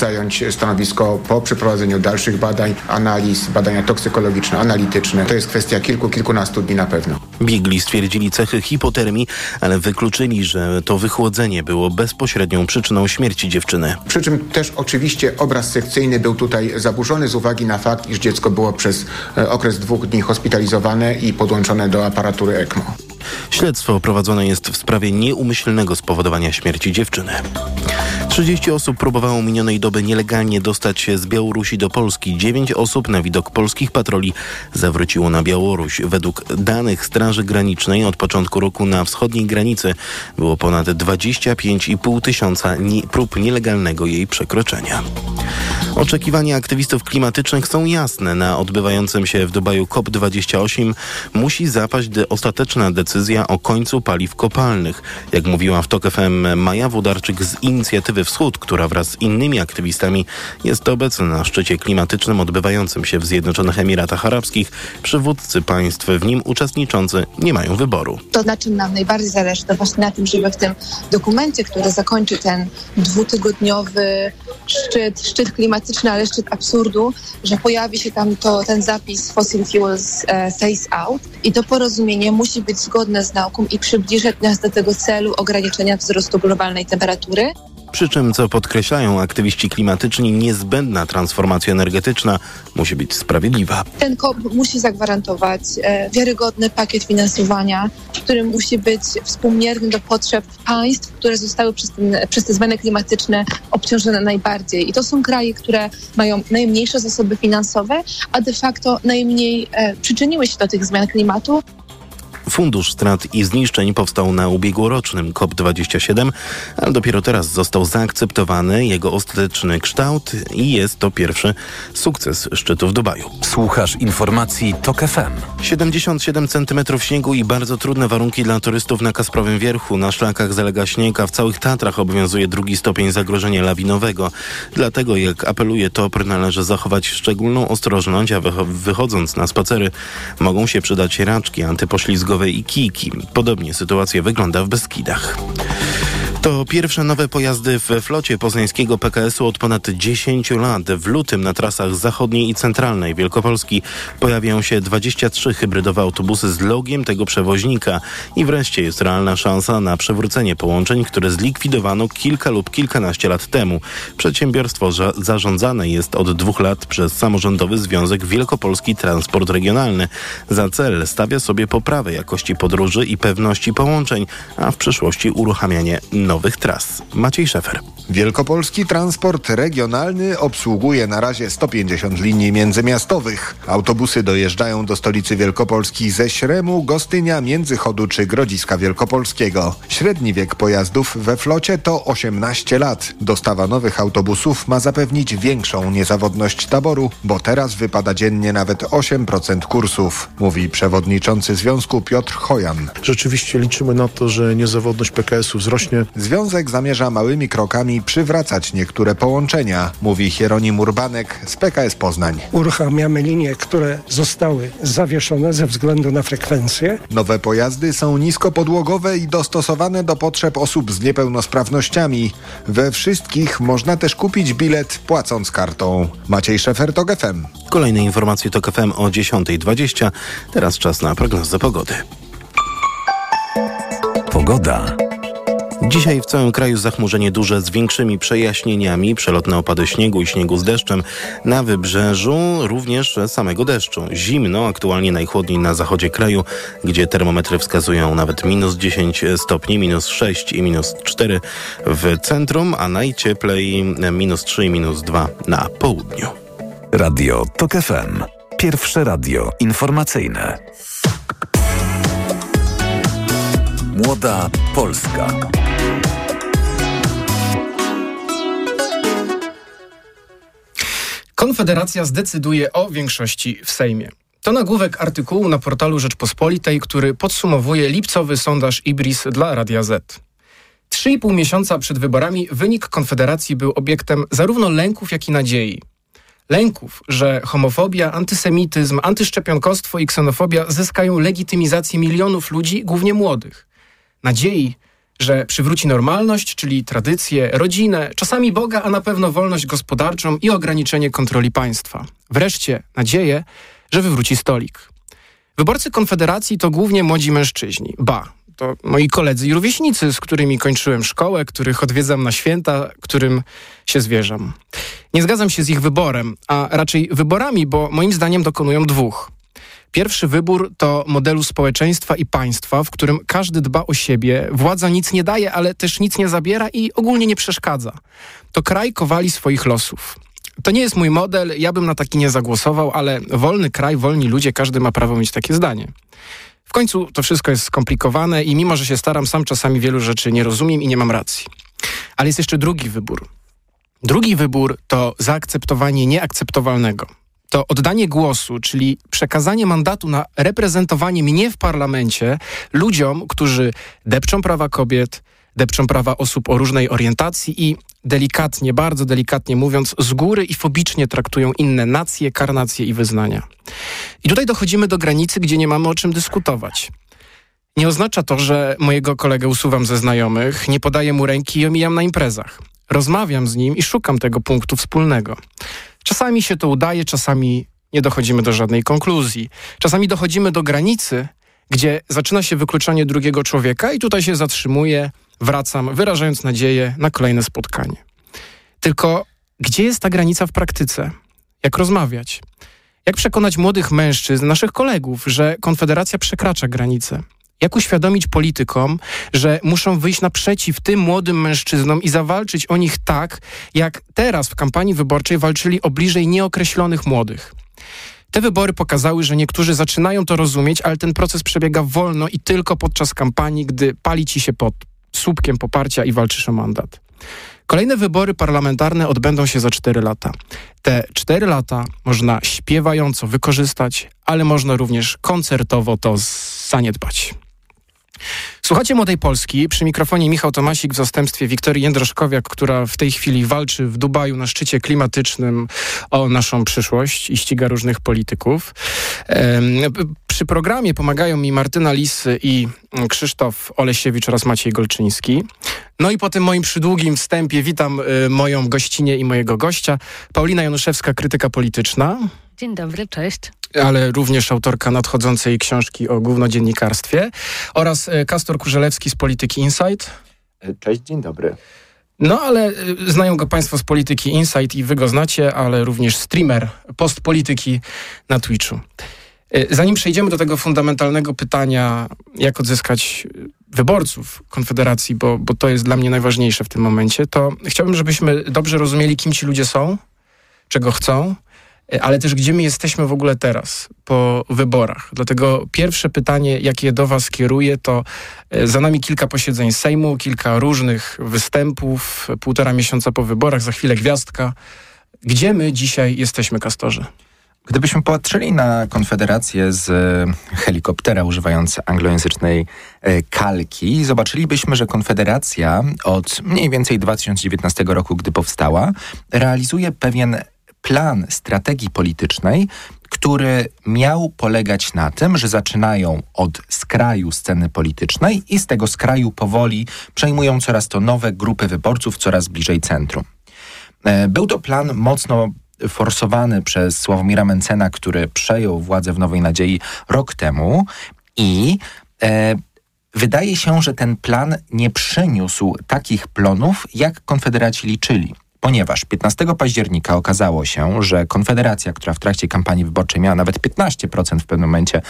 zająć stanowisko po przeprowadzeniu dalszych badań, analiz, badania toksykologiczne, analityczne. To jest kwestia kilku, kilkunastu dni na pewno. Biegli stwierdzili cechy hipotermii, ale wykluczyli, że to wychłodzenie było bezpośrednią przyczyną śmierci dziewczyny. Przy czym też oczywiście obraz sekcyjny był tutaj zaburzony z uwagi na fakt, iż dziecko było przez e, okres dwóch dni hospitalizowane i podłączone do aparatury ECMO. Śledztwo prowadzone jest w sprawie nieumyślnego spowodowania śmierci dziewczyny. 30 osób próbowało minionej doby nielegalnie dostać się z Białorusi do Polski. 9 osób na widok polskich patroli zawróciło na Białoruś. Według danych Straży Granicznej od początku roku na wschodniej granicy było ponad 25,5 tysiąca prób nielegalnego jej przekroczenia. Oczekiwania aktywistów klimatycznych są jasne. Na odbywającym się w Dubaju COP28 musi zapaść ostateczna decyzja o końcu paliw kopalnych. Jak mówiła w TOK FM Maja Wodarczyk z Inicjatywy Wschód, która wraz z innymi aktywistami jest obecna na szczycie klimatycznym odbywającym się w Zjednoczonych Emiratach Arabskich, przywódcy państw w nim uczestniczący nie mają wyboru. To, na czym nam najbardziej zależy, to właśnie na tym, żeby w tym dokumencie, który zakończy ten dwutygodniowy szczyt, szczyt klimatyczny, ale szczyt absurdu, że pojawi się tam to, ten zapis fossil fuels phase out i to porozumienie musi być zgodne z nauką i przybliżać nas do tego celu ograniczenia wzrostu globalnej temperatury. Przy czym, co podkreślają aktywiści klimatyczni, niezbędna transformacja energetyczna musi być sprawiedliwa. Ten COP musi zagwarantować e, wiarygodny pakiet finansowania, który musi być współmierny do potrzeb państw, które zostały przez, ten, przez te zmiany klimatyczne obciążone najbardziej. I to są kraje, które mają najmniejsze zasoby finansowe, a de facto najmniej e, przyczyniły się do tych zmian klimatu. Fundusz Strat i Zniszczeń powstał na ubiegłorocznym COP27, ale dopiero teraz został zaakceptowany jego ostateczny kształt i jest to pierwszy sukces szczytu w Dubaju. Słuchasz informacji TOK FM. 77 cm śniegu i bardzo trudne warunki dla turystów na Kasprowym Wierchu. Na szlakach zalega śnieg, a w całych Tatrach obowiązuje drugi stopień zagrożenia lawinowego. Dlatego, jak apeluje TOPR, należy zachować szczególną ostrożność, a wychodząc na spacery mogą się przydać raczki antypoślizgowe i kijki. Podobnie sytuacja wygląda w Beskidach. To pierwsze nowe pojazdy w flocie poznańskiego PKS-u od ponad 10 lat. W lutym na trasach zachodniej i centralnej Wielkopolski pojawiają się 23 hybrydowe autobusy z logiem tego przewoźnika. I wreszcie jest realna szansa na przywrócenie połączeń, które zlikwidowano kilka lub kilkanaście lat temu. Przedsiębiorstwo zarządzane jest od dwóch lat przez samorządowy Związek Wielkopolski Transport Regionalny. Za cel stawia sobie poprawę jakości podróży i pewności połączeń, a w przyszłości uruchamianie nowych tras. Maciej Szefer. Wielkopolski Transport Regionalny obsługuje na razie 150 linii międzymiastowych. Autobusy dojeżdżają do stolicy Wielkopolski ze Śremu, Gostynia, Międzychodu czy Grodziska Wielkopolskiego. Średni wiek pojazdów we flocie to 18 lat. Dostawa nowych autobusów ma zapewnić większą niezawodność taboru, bo teraz wypada dziennie nawet 8% kursów, mówi przewodniczący związku Piotr Chojan. Rzeczywiście liczymy na to, że niezawodność PKS-u wzrośnie. Związek zamierza małymi krokami przywracać niektóre połączenia, mówi Hieronim Urbanek z PKS Poznań. Uruchamiamy linie, które zostały zawieszone ze względu na frekwencję. Nowe pojazdy są niskopodłogowe i dostosowane do potrzeb osób z niepełnosprawnościami. We wszystkich można też kupić bilet płacąc kartą. Maciej Szefer, TOG FM. Kolejne informacje TOG FM o 10.20. Teraz czas na prognozę pogody. Pogoda. Dzisiaj w całym kraju zachmurzenie duże z większymi przejaśnieniami, przelotne opady śniegu i śniegu z deszczem. Na wybrzeżu również samego deszczu. Zimno, aktualnie najchłodniej na zachodzie kraju, gdzie termometry wskazują nawet minus 10 stopni, minus 6 i minus 4 w centrum, a najcieplej minus 3 i minus 2 na południu. Radio TOK FM. Pierwsze radio informacyjne. Młoda Polska. Konfederacja zdecyduje o większości w Sejmie. To nagłówek artykułu na portalu Rzeczpospolitej, który podsumowuje lipcowy sondaż Ibris dla Radia Z. Trzy i pół miesiąca przed wyborami wynik Konfederacji był obiektem zarówno lęków, jak i nadziei. Lęków, że homofobia, antysemityzm, antyszczepionkostwo i ksenofobia zyskają legitymizację milionów ludzi, głównie młodych. Nadziei, że przywróci normalność, czyli tradycje, rodzinę, czasami Boga, a na pewno wolność gospodarczą i ograniczenie kontroli państwa. Wreszcie nadzieję, że wywróci stolik. Wyborcy Konfederacji to głównie młodzi mężczyźni. Ba, to moi koledzy i rówieśnicy, z którymi kończyłem szkołę, których odwiedzam na święta, którym się zwierzam. Nie zgadzam się z ich wyborem, a raczej wyborami, bo moim zdaniem dokonują dwóch. Pierwszy wybór to modelu społeczeństwa i państwa, w którym każdy dba o siebie, władza nic nie daje, ale też nic nie zabiera i ogólnie nie przeszkadza. To kraj kowali swoich losów. To nie jest mój model, ja bym na taki nie zagłosował, ale wolny kraj, wolni ludzie, każdy ma prawo mieć takie zdanie. W końcu to wszystko jest skomplikowane i mimo, że się staram, sam czasami wielu rzeczy nie rozumiem i nie mam racji. Ale jest jeszcze drugi wybór. Drugi wybór to zaakceptowanie nieakceptowalnego. To oddanie głosu, czyli przekazanie mandatu na reprezentowanie mnie w parlamencie ludziom, którzy depczą prawa kobiet, depczą prawa osób o różnej orientacji i delikatnie, bardzo delikatnie mówiąc, z góry i fobicznie traktują inne nacje, karnacje i wyznania. I tutaj dochodzimy do granicy, gdzie nie mamy o czym dyskutować. Nie oznacza to, że mojego kolegę usuwam ze znajomych, nie podaję mu ręki i omijam na imprezach. Rozmawiam z nim i szukam tego punktu wspólnego. Czasami się to udaje, czasami nie dochodzimy do żadnej konkluzji. Czasami dochodzimy do granicy, gdzie zaczyna się wykluczanie drugiego człowieka i tutaj się zatrzymuję, wracam, wyrażając nadzieję na kolejne spotkanie. Tylko gdzie jest ta granica w praktyce? Jak rozmawiać? Jak przekonać młodych mężczyzn, naszych kolegów, że Konfederacja przekracza granice? Jak uświadomić politykom, że muszą wyjść naprzeciw tym młodym mężczyznom i zawalczyć o nich tak, jak teraz w kampanii wyborczej walczyli o bliżej nieokreślonych młodych? Te wybory pokazały, że niektórzy zaczynają to rozumieć, ale ten proces przebiega wolno i tylko podczas kampanii, gdy pali ci się pod słupkiem poparcia i walczysz o mandat. Kolejne wybory parlamentarne odbędą się za 4 lata. Te 4 lata można śpiewająco wykorzystać, ale można również koncertowo to zaniedbać. Słuchacie Młodej Polski. Przy mikrofonie Michał Tomasik w zastępstwie Wiktorii Jędroszkowiak, która w tej chwili walczy w Dubaju na szczycie klimatycznym o naszą przyszłość i ściga różnych polityków. Przy programie pomagają mi Martyna Lis i Krzysztof Olesiewicz oraz Maciej Golczyński. No i po tym moim przydługim wstępie witam y, moją gościnię i mojego gościa. Paulina Januszewska, krytyka polityczna. Dzień dobry, cześć ale również autorka nadchodzącej książki o głównodziennikarstwie oraz e, Kastor Kurzelewski z Polityki Insight. E, cześć, dzień dobry. No, ale e, znają go Państwo z Polityki Insight i Wy go znacie, ale również streamer postpolityki na Twitchu. Zanim przejdziemy do tego fundamentalnego pytania, jak odzyskać wyborców Konfederacji, bo, bo to jest dla mnie najważniejsze w tym momencie, to chciałbym, żebyśmy dobrze rozumieli, kim ci ludzie są, czego chcą, ale też gdzie my jesteśmy w ogóle teraz po wyborach. Dlatego pierwsze pytanie, jakie do Was kieruję, to e, za nami kilka posiedzeń Sejmu, kilka różnych występów, półtora miesiąca po wyborach, za chwilę gwiazdka. Gdzie my dzisiaj jesteśmy, Kastorze? Gdybyśmy patrzyli na Konfederację z e, helikoptera używając anglojęzycznej kalki, zobaczylibyśmy, że Konfederacja od mniej więcej 2019 roku, gdy powstała, realizuje pewien plan strategii politycznej, który miał polegać na tym, że zaczynają od skraju sceny politycznej i z tego skraju powoli przejmują coraz to nowe grupy wyborców coraz bliżej centrum. E, był to plan mocno forsowany przez Sławomira Mencena, który przejął władzę w Nowej Nadziei rok temu i e, wydaje się, że ten plan nie przyniósł takich plonów, jak konfederaci liczyli ponieważ 15 października okazało się, że Konfederacja, która w trakcie kampanii wyborczej miała nawet 15% w pewnym momencie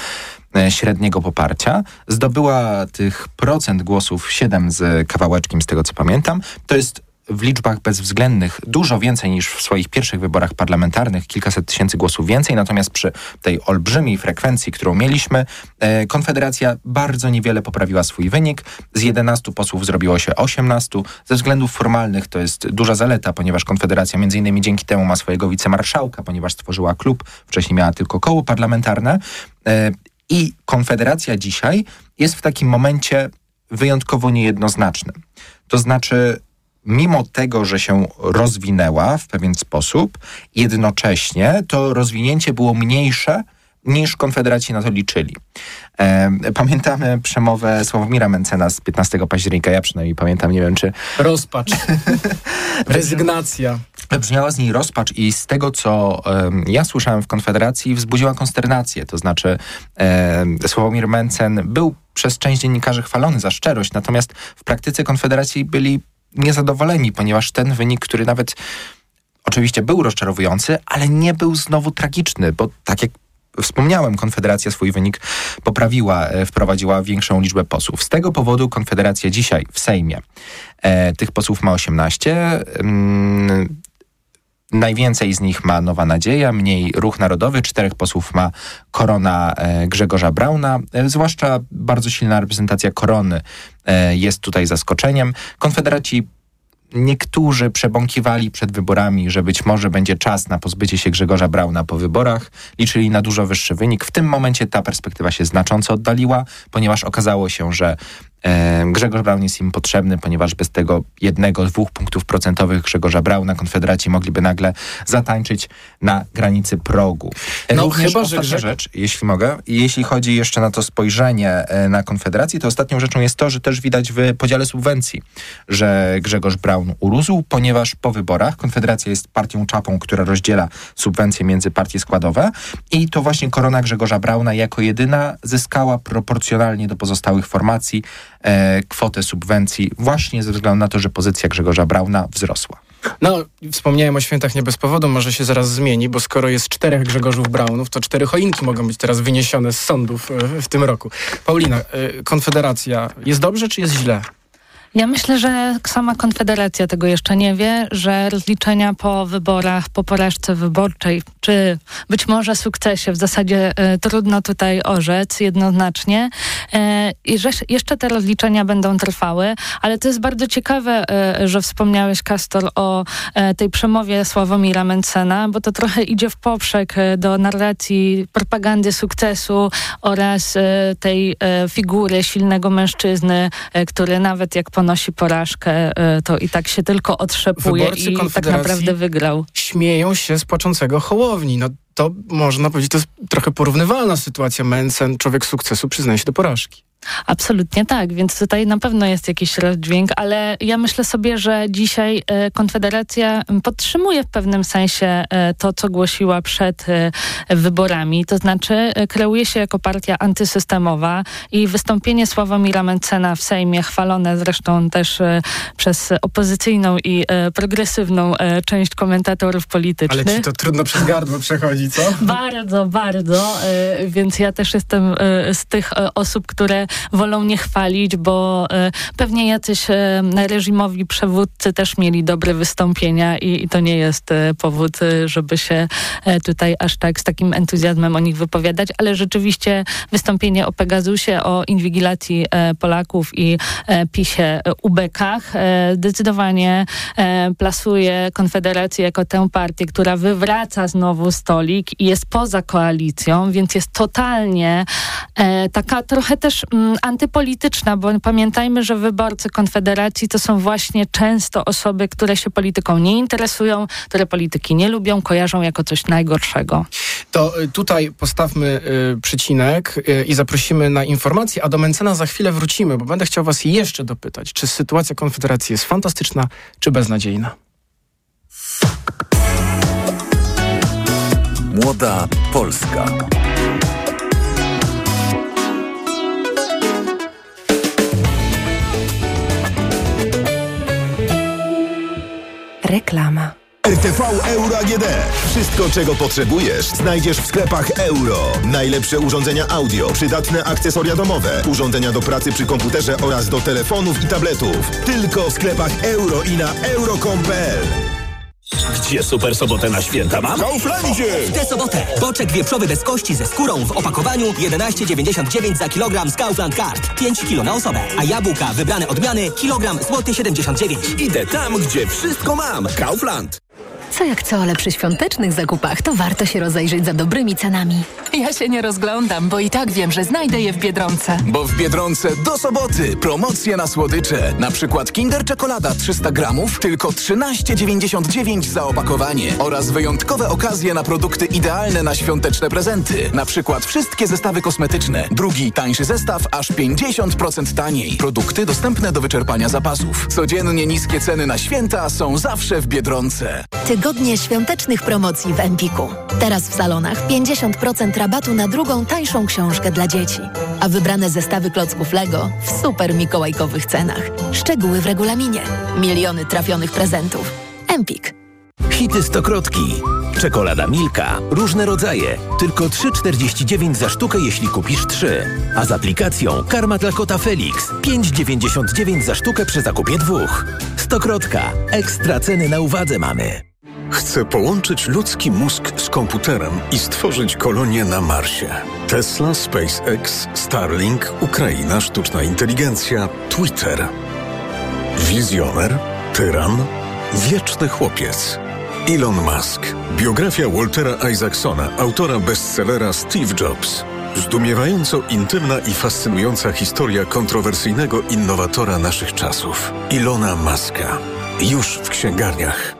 e, średniego poparcia, zdobyła tych procent głosów 7 z kawałeczkiem, z tego co pamiętam. To jest w liczbach bezwzględnych dużo więcej niż w swoich pierwszych wyborach parlamentarnych, kilkaset tysięcy głosów więcej, natomiast przy tej olbrzymiej frekwencji, którą mieliśmy, e, Konfederacja bardzo niewiele poprawiła swój wynik. Z 11 posłów zrobiło się 18. Ze względów formalnych to jest duża zaleta, ponieważ Konfederacja między innymi dzięki temu ma swojego wicemarszałka, ponieważ stworzyła klub, wcześniej miała tylko koło parlamentarne. E, I Konfederacja dzisiaj jest w takim momencie wyjątkowo niejednoznacznym. To znaczy mimo tego, że się rozwinęła w pewien sposób, jednocześnie to rozwinięcie było mniejsze niż Konfederaci na to liczyli. E, pamiętamy przemowę Sławomira Mencena z 15 października, ja przynajmniej pamiętam, nie wiem czy... Rozpacz. Rezygnacja. Brzmiała z niej rozpacz i z tego, co e, ja słyszałem w Konfederacji, wzbudziła konsternację. To znaczy e, Sławomir Mencen był przez część dziennikarzy chwalony za szczerość, natomiast w praktyce Konfederacji byli niezadowoleni, ponieważ ten wynik, który nawet oczywiście był rozczarowujący, ale nie był znowu tragiczny, bo tak jak wspomniałem, Konfederacja swój wynik poprawiła, e, wprowadziła większą liczbę posłów. Z tego powodu Konfederacja dzisiaj w Sejmie e, tych posłów ma 18. Mm, Najwięcej z nich ma Nowa Nadzieja, mniej Ruch Narodowy, czterech posłów ma Korona e, Grzegorza Brauna. E, zwłaszcza bardzo silna reprezentacja Korony e, jest tutaj zaskoczeniem. Konfederaci Niektórzy przebąkiwali przed wyborami, że być może będzie czas na pozbycie się Grzegorza Brauna po wyborach. Liczyli na dużo wyższy wynik. W tym momencie ta perspektywa się znacząco oddaliła, ponieważ okazało się, że Grzegorz Braun jest im potrzebny, ponieważ bez tego jednego, dwóch punktów procentowych Grzegorza Brauna konfederaci mogliby nagle zatańczyć na granicy progu. E, No, Również chyba, że rzecz, jeśli mogę, jeśli chodzi jeszcze na to spojrzenie e, na konfederację, to ostatnią rzeczą jest to, że też widać w podziale subwencji, że Grzegorz Braun urósł, ponieważ po wyborach Konfederacja jest partią czapą, która rozdziela subwencje między partie składowe i to właśnie korona Grzegorza Brauna jako jedyna zyskała proporcjonalnie do pozostałych formacji kwotę subwencji właśnie ze względu na to, że pozycja Grzegorza Brauna wzrosła. No, wspomniałem o świętach nie bez powodu, może się zaraz zmieni, bo skoro jest czterech Grzegorzów Braunów, to cztery choinki mogą być teraz wyniesione z sądów e, w tym roku. Paulina, e, Konfederacja, jest dobrze czy jest źle? Ja myślę, że sama Konfederacja tego jeszcze nie wie, że rozliczenia po wyborach, po porażce wyborczej, czy być może sukcesie w zasadzie e, trudno tutaj orzec jednoznacznie. E, i że jeszcze te rozliczenia będą trwały, ale to jest bardzo ciekawe, e, że wspomniałeś, Kastor, o tej przemowie Sławomira Mencena, bo to trochę idzie w poprzek do narracji propagandy sukcesu oraz tej figury silnego mężczyzny, który nawet jak ponosi porażkę, e, to i tak się tylko otrzepuje Wyborcy i tak naprawdę wygrał. Śmieją się z płaczącego Hołowni. No to można powiedzieć, to jest trochę porównywalna sytuacja. Mencen, człowiek sukcesu, przyznaje się do porażki. Absolutnie tak, więc tutaj na pewno jest jakiś rozdźwięk, ale ja myślę sobie, że dzisiaj e, Konfederacja podtrzymuje w pewnym sensie e, to, co głosiła przed e, wyborami, to znaczy kreuje się jako partia antysystemowa i wystąpienie Sławomira Mencena w Sejmie, chwalone zresztą też przez opozycyjną i progresywną część komentatorów Ale politycznych. ci to trudno przez gardło przechodzi, co? Bardzo, bardzo. Więc ja też jestem z tych osób, które wolą nie chwalić, bo e, pewnie jacyś e, reżimowi przywódcy też mieli dobre wystąpienia i, i to nie jest e, powód, żeby się tutaj aż tak z takim entuzjazmem o nich wypowiadać, ale rzeczywiście wystąpienie o Pegasusie, o inwigilacji Polaków i PiSie ubekach zdecydowanie plasuje Konfederację jako tę partię, która wywraca znowu stolik i jest poza koalicją, więc jest totalnie taka trochę też mm, antypolityczna, bo pamiętajmy, że wyborcy Konfederacji to są właśnie często osoby, które się polityką nie interesują, które polityki nie lubią, kojarzą jako coś najgorszego. To y, tutaj postawmy y, przycinek y, i zaprosimy na informacje, a do Mencena za chwilę wrócimy, bo będę chciał was jeszcze dopytać, czy sytuacja Konfederacji jest fantastyczna, czy beznadziejna? Młoda Polska. Reklama. RTV Euro AGD. Wszystko, czego potrzebujesz, znajdziesz w sklepach euro. Najlepsze urządzenia audio, przydatne akcesoria domowe, urządzenia do pracy przy komputerze oraz do telefonów i tabletów. Tylko w sklepach euro i na euro.com.pl. Gdzie super sobotę na święta mam? Kauflandzie! W tę sobotę boczek wieprzowy bez kości ze skórą w opakowaniu 11,99 za kilogram z Kaufland Card. 5 kilo na osobę. A jabłka wybrane odmiany kilogram złoty 79. Idę tam, gdzie wszystko mam. Kaufland. Co jak co, ale przy świątecznych zakupach to warto się rozejrzeć za dobrymi cenami. Ja się nie rozglądam, bo i tak wiem, że znajdę je w Biedronce. Bo w Biedronce do soboty promocje na słodycze. Na przykład Kinder Czekolada 300 gramów, tylko 13,99 za opakowanie. Oraz wyjątkowe okazje na produkty idealne na świąteczne prezenty. Na przykład wszystkie zestawy kosmetyczne. Drugi tańszy zestaw aż 50% taniej. Produkty dostępne do wyczerpania zapasów. Codziennie niskie ceny na święta są zawsze w Biedronce. Tygodnie świątecznych promocji w Empiku. Teraz w salonach 50% rabatu na drugą tańszą książkę dla dzieci. A wybrane zestawy klocków Lego w super mikołajkowych cenach. Szczegóły w regulaminie. Miliony trafionych prezentów. Empik. Hity stokrotki. Czekolada Milka. Różne rodzaje. Tylko 3,49 za sztukę, jeśli kupisz 3. A z aplikacją karma dla kota Felix. 5,99 za sztukę przy zakupie dwóch. Stokrotka. Ekstra ceny na uwadze mamy. Chcę połączyć ludzki mózg z komputerem i stworzyć kolonię na Marsie. Tesla, SpaceX, Starlink, Ukraina, sztuczna inteligencja, Twitter. Wizjoner, tyran, wieczny chłopiec. Elon Musk. Biografia Waltera Isaacsona, autora bestsellera Steve Jobs. Zdumiewająco intymna i fascynująca historia kontrowersyjnego innowatora naszych czasów. Ilona Maska. Już w księgarniach.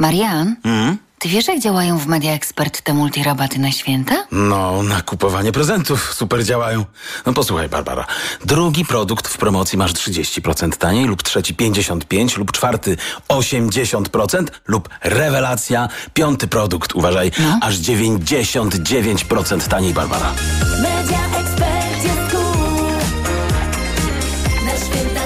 Marian, Mm? ty wiesz jak działają w Media Expert te multirabaty na święta? No, na kupowanie prezentów super działają. No posłuchaj, Barbara. Drugi produkt w promocji masz 30% taniej, lub trzeci 55%, lub czwarty 80%, lub rewelacja, piąty produkt, uważaj, aż 99% taniej, Barbara. Media Expert jest cool. Na święta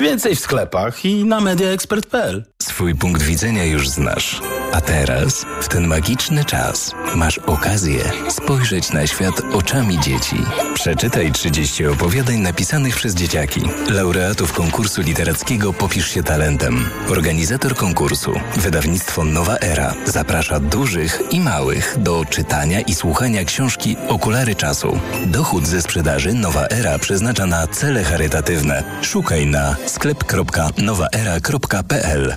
Więcej w sklepach i na mediaexpert.pl. Swój punkt widzenia już znasz. A teraz, w ten magiczny czas, masz okazję spojrzeć na świat oczami dzieci. Przeczytaj 30 opowiadań napisanych przez dzieciaki. Laureatów konkursu literackiego Popisz się talentem. Organizator konkursu, wydawnictwo Nowa Era, zaprasza dużych i małych do czytania i słuchania książki Okulary czasu. Dochód ze sprzedaży Nowa Era przeznacza na cele charytatywne. Szukaj na sklep.nowaera.pl.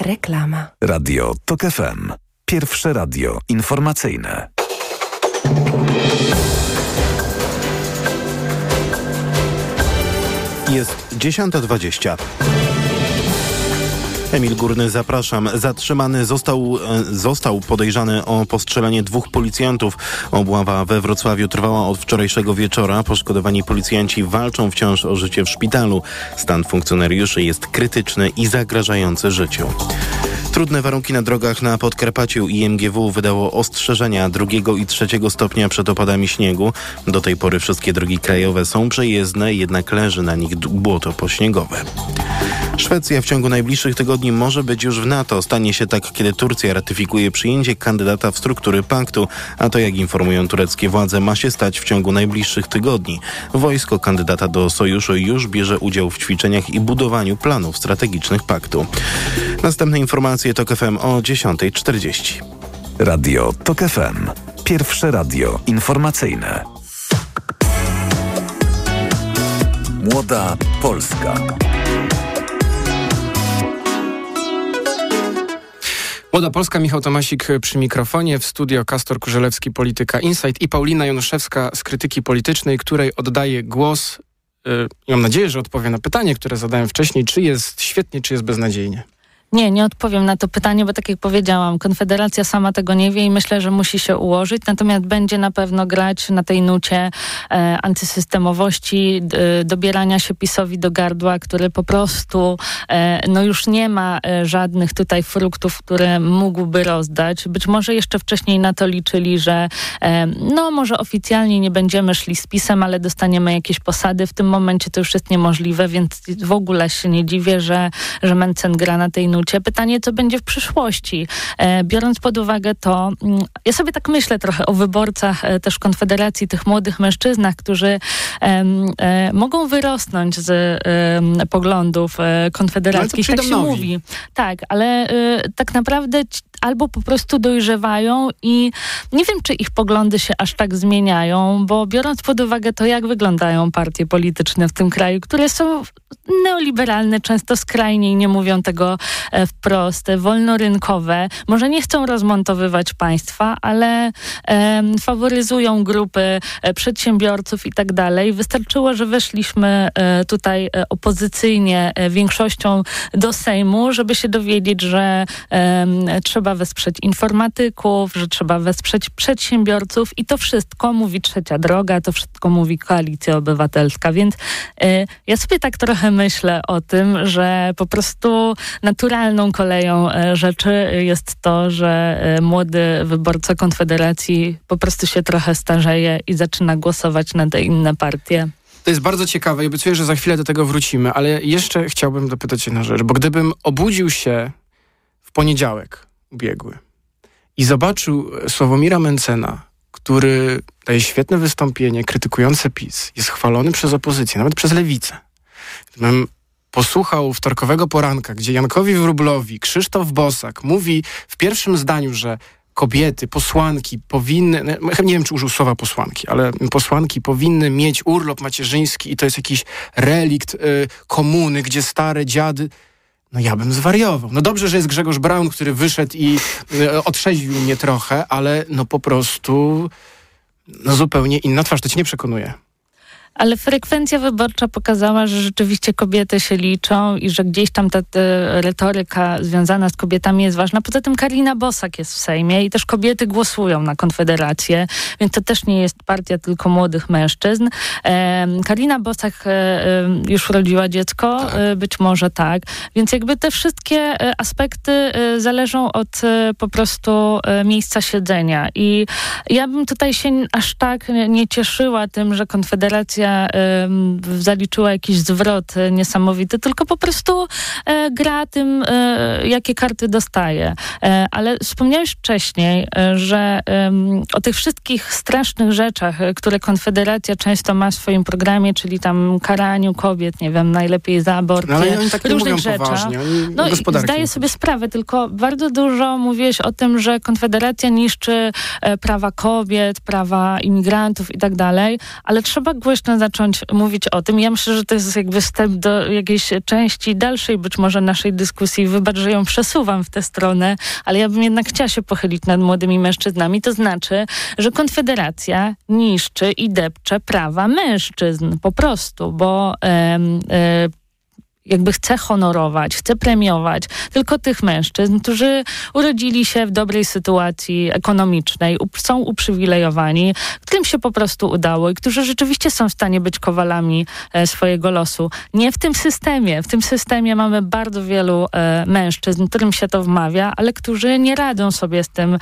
Reklama. Radio TOK FM. Pierwsze radio informacyjne. Jest 10.20. Emil Górny, zapraszam. Zatrzymany został, e, został podejrzany o postrzelenie dwóch policjantów. Obława we Wrocławiu trwała od wczorajszego wieczora. Poszkodowani policjanci walczą wciąż o życie w szpitalu. Stan funkcjonariuszy jest krytyczny i zagrażający życiu. Trudne warunki na drogach na Podkarpaciu i MGW wydało ostrzeżenia drugiego i trzeciego stopnia przed opadami śniegu. Do tej pory wszystkie drogi krajowe są przejezdne, jednak leży na nich błoto pośniegowe. Szwecja w ciągu najbliższych tygodni może być już w NATO. Stanie się tak, kiedy Turcja ratyfikuje przyjęcie kandydata w struktury paktu, a to jak informują tureckie władze ma się stać w ciągu najbliższych tygodni. Wojsko kandydata do sojuszu już bierze udział w ćwiczeniach i budowaniu planów strategicznych paktu. Następne informacje to FM o 10.40. Radio TOK FM. Pierwsze radio informacyjne. Młoda Polska. Młoda Polska, Michał Tomasik przy mikrofonie, w studio Kastor Kurzelewski, Polityka Insight i Paulina Januszewska z Krytyki Politycznej, której oddaję głos. Yy, mam nadzieję, że odpowie na pytanie, które zadałem wcześniej, czy jest świetnie, czy jest beznadziejnie. Nie, nie odpowiem na to pytanie, bo tak jak powiedziałam, Konfederacja sama tego nie wie i myślę, że musi się ułożyć, natomiast będzie na pewno grać na tej nucie e, antysystemowości, dobierania się PiSowi do gardła, który po prostu e, no już nie ma e, żadnych tutaj fruktów, które mógłby rozdać. Być może jeszcze wcześniej na to liczyli, że e, no może oficjalnie nie będziemy szli z PiSem, ale dostaniemy jakieś posady. W tym momencie to już jest niemożliwe, więc w ogóle się nie dziwię, że, że Mencen gra na tej nucie. Pytanie, co będzie w przyszłości? E, biorąc pod uwagę to, mm, ja sobie tak myślę trochę o wyborcach e, też Konfederacji, tych młodych mężczyznach, którzy e, mogą wyrosnąć z poglądów konfederackich. No, to tak się mówi. Tak, ale tak naprawdę albo po prostu dojrzewają i nie wiem, czy ich poglądy się aż tak zmieniają, bo biorąc pod uwagę to, jak wyglądają partie polityczne w tym kraju, które są neoliberalne, często skrajnie i nie mówią tego e, wprost, e, wolnorynkowe, może nie chcą rozmontowywać państwa, ale em, faworyzują grupy e, przedsiębiorców i tak dalej. Wystarczyło, że weszliśmy e, tutaj e, opozycyjnie e, większością do Sejmu, żeby się dowiedzieć, że trzeba wesprzeć informatyków, że trzeba wesprzeć przedsiębiorców i to wszystko mówi Trzecia Droga, to wszystko mówi Koalicja Obywatelska, więc e, ja sobie tak trochę myślę o tym, że po prostu naturalną koleją e, rzeczy jest to, że e, młody wyborca Konfederacji po prostu się trochę starzeje i zaczyna głosować na te inne partie. To jest bardzo ciekawe i obiecuję, że za chwilę do tego wrócimy, ale jeszcze chciałbym dopytać jedną rzecz, bo gdybym obudził się w poniedziałek ubiegły i zobaczył Sławomira Mencena, który daje świetne wystąpienie krytykujące PiS, jest chwalony przez opozycję, nawet przez lewicę. Gdybym posłuchał wtorkowego poranka, gdzie Jankowi Wróblowi Krzysztof Bosak mówi w pierwszym zdaniu, że kobiety, posłanki powinny, no, nie wiem czy użył słowa posłanki, ale posłanki powinny mieć urlop macierzyński i to jest jakiś relikt y, komuny, gdzie stare dziady no ja bym zwariował. No dobrze, że jest Grzegorz Braun, który wyszedł i y, otrzeźwił mnie trochę, ale no po prostu no zupełnie inna twarz. To cię nie przekonuje. Ale frekwencja wyborcza pokazała, że rzeczywiście kobiety się liczą i że gdzieś tam ta, ta retoryka związana z kobietami jest ważna. Poza tym Karina Bosak jest w Sejmie i też kobiety głosują na Konfederację, więc to też nie jest partia tylko młodych mężczyzn. Em, Karina Bosak e, e, już urodziła dziecko, e, być może tak. Więc jakby te wszystkie e, aspekty e, zależą od e, po prostu e, miejsca siedzenia. I ja bym tutaj się aż tak nie cieszyła tym, że Konfederacja zaliczyła jakiś zwrot e, niesamowity, tylko po prostu e, gra tym, e, jakie karty dostaje. Ale wspomniałeś wcześniej, że o tych wszystkich strasznych rzeczach, które Konfederacja często ma w swoim programie, czyli tam karaniu kobiet, nie wiem, najlepiej za aborcję, No, ale oni tak różnych. Oni No zdaję sobie sprawę, tylko bardzo dużo mówiłeś o tym, że Konfederacja niszczy prawa kobiet, prawa imigrantów i tak dalej, ale trzeba głośno zacząć mówić o tym. Ja myślę, że to jest jakby wstęp do jakiejś części dalszej być może naszej dyskusji. Wybacz, że ją przesuwam w tę stronę, ale ja bym jednak chciała się pochylić nad młodymi mężczyznami. To znaczy, że Konfederacja niszczy i depcze prawa mężczyzn po prostu, bo em, e, jakby chce honorować, chce premiować tylko tych mężczyzn, którzy urodzili się w dobrej sytuacji ekonomicznej, są uprzywilejowani, którym się po prostu udało i którzy rzeczywiście są w stanie być kowalami e, swojego losu. Nie w tym systemie. W tym systemie mamy bardzo wielu e, mężczyzn, którym się to wmawia, ale którzy nie radzą sobie z tym,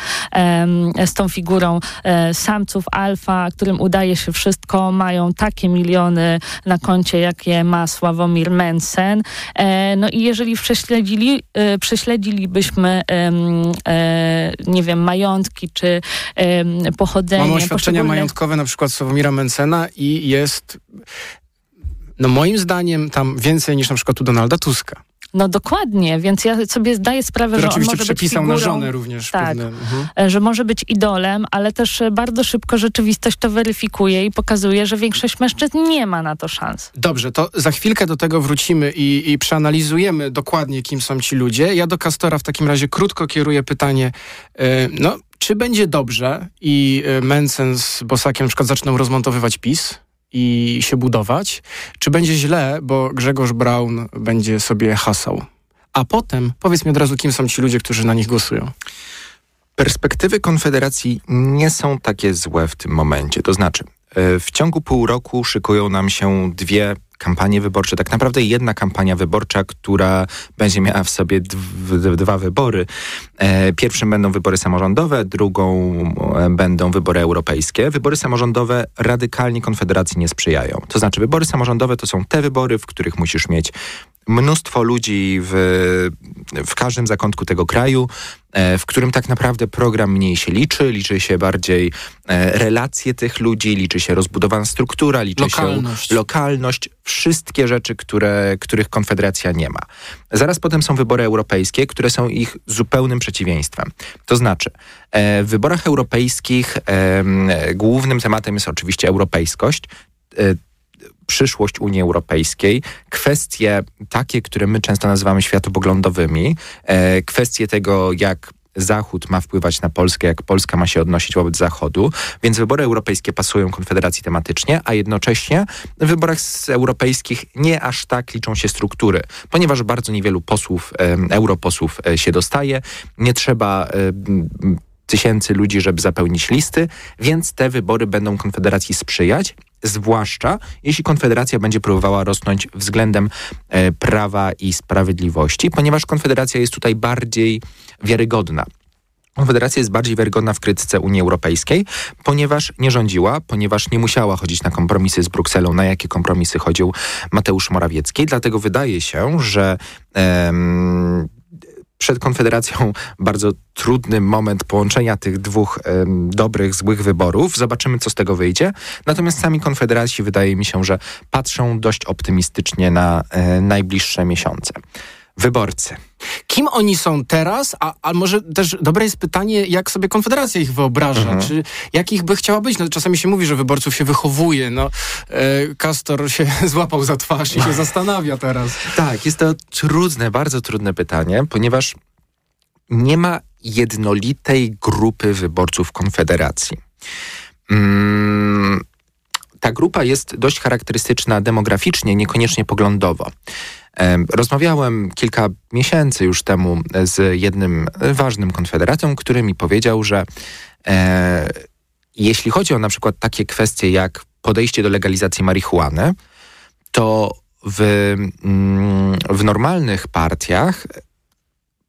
z tą figurą e, samców alfa, którym udaje się wszystko, mają takie miliony na koncie, jakie ma Sławomir Mensen. E, no i jeżeli prześledzili, e, prześledzilibyśmy e, nie wiem, majątki czy pochodzenie Mamy oświadczenia poszczególnych- majątkowe na przykład Sławomira Mencena i jest no moim zdaniem tam więcej niż na przykład u Donalda Tuska. No dokładnie, więc ja sobie zdaję sprawę, że on może być przepisał figurą, na żonę również Tak, pewne. Mhm. e, że może być idolem, ale też e, bardzo szybko rzeczywistość to weryfikuje i pokazuje, że większość mężczyzn nie ma na to szans. Dobrze, to za chwilkę do tego wrócimy i, i przeanalizujemy dokładnie, kim są ci ludzie. Ja do Kastora w takim razie krótko kieruję pytanie, e, no, czy będzie dobrze i Mencen z Bosakiem na przykład zaczną rozmontowywać PiS i się budować, czy będzie źle, bo Grzegorz Braun będzie sobie hasał. a potem powiedz mi od razu, kim są ci ludzie, którzy na nich głosują. Perspektywy Konfederacji nie są takie złe w tym momencie. To znaczy, e, w ciągu pół roku szykują nam się dwie kampanie wyborcze, tak naprawdę jedna kampania wyborcza, która będzie miała w sobie dw- dwa wybory. E, Pierwszym będą wybory samorządowe, drugą e, będą wybory europejskie. Wybory samorządowe radykalnie Konfederacji nie sprzyjają. To znaczy, wybory samorządowe to są te wybory, w których musisz mieć mnóstwo ludzi w, w każdym zakątku tego kraju, e, w którym tak naprawdę program mniej się liczy, liczy się bardziej e, relacje tych ludzi, liczy się rozbudowana struktura, liczy Lokalność. się lokalność, wszystkie rzeczy, które, których Konfederacja nie ma. Zaraz potem są wybory europejskie, które są ich zupełnym przeciwieństwem. To znaczy, e, w wyborach europejskich głównym tematem jest oczywiście europejskość. E, przyszłość Unii Europejskiej, kwestie takie, które my często nazywamy światopoglądowymi, e, kwestie tego, jak Zachód ma wpływać na Polskę, jak Polska ma się odnosić wobec Zachodu, więc wybory europejskie pasują Konfederacji tematycznie, a jednocześnie w wyborach europejskich nie aż tak liczą się struktury, ponieważ bardzo niewielu posłów, em, europosłów e, się dostaje, nie trzeba tysięcy ludzi, żeby zapełnić listy, więc te wybory będą Konfederacji sprzyjać, zwłaszcza jeśli Konfederacja będzie próbowała rosnąć względem e, prawa i sprawiedliwości, ponieważ Konfederacja jest tutaj bardziej wiarygodna. Konfederacja jest bardziej wiarygodna w krytyce Unii Europejskiej, ponieważ nie rządziła, ponieważ nie musiała chodzić na kompromisy z Brukselą, na jakie kompromisy chodził Mateusz Morawiecki. Dlatego wydaje się, że em, przed Konfederacją bardzo trudny moment połączenia tych dwóch dobrych, złych wyborów. Zobaczymy, co z tego wyjdzie. Natomiast sami Konfederaci wydaje mi się, że patrzą dość optymistycznie na e, najbliższe miesiące. Wyborcy. Kim oni są teraz, a, a może też dobre jest pytanie, jak sobie Konfederacja ich wyobraża, Mhm. czy jakich by chciała być. No, czasami się mówi, że wyborców się wychowuje. No, e, Kastor się złapał za twarz i się zastanawia teraz. Tak, jest to trudne, bardzo trudne pytanie, ponieważ nie ma jednolitej grupy wyborców Konfederacji. Mm, ta grupa jest dość charakterystyczna demograficznie, niekoniecznie poglądowo. Em, Rozmawiałem kilka miesięcy już temu z jednym ważnym konfederatem, który mi powiedział, że e, jeśli chodzi o na przykład takie kwestie jak podejście do legalizacji marihuany, to w, mm, w normalnych partiach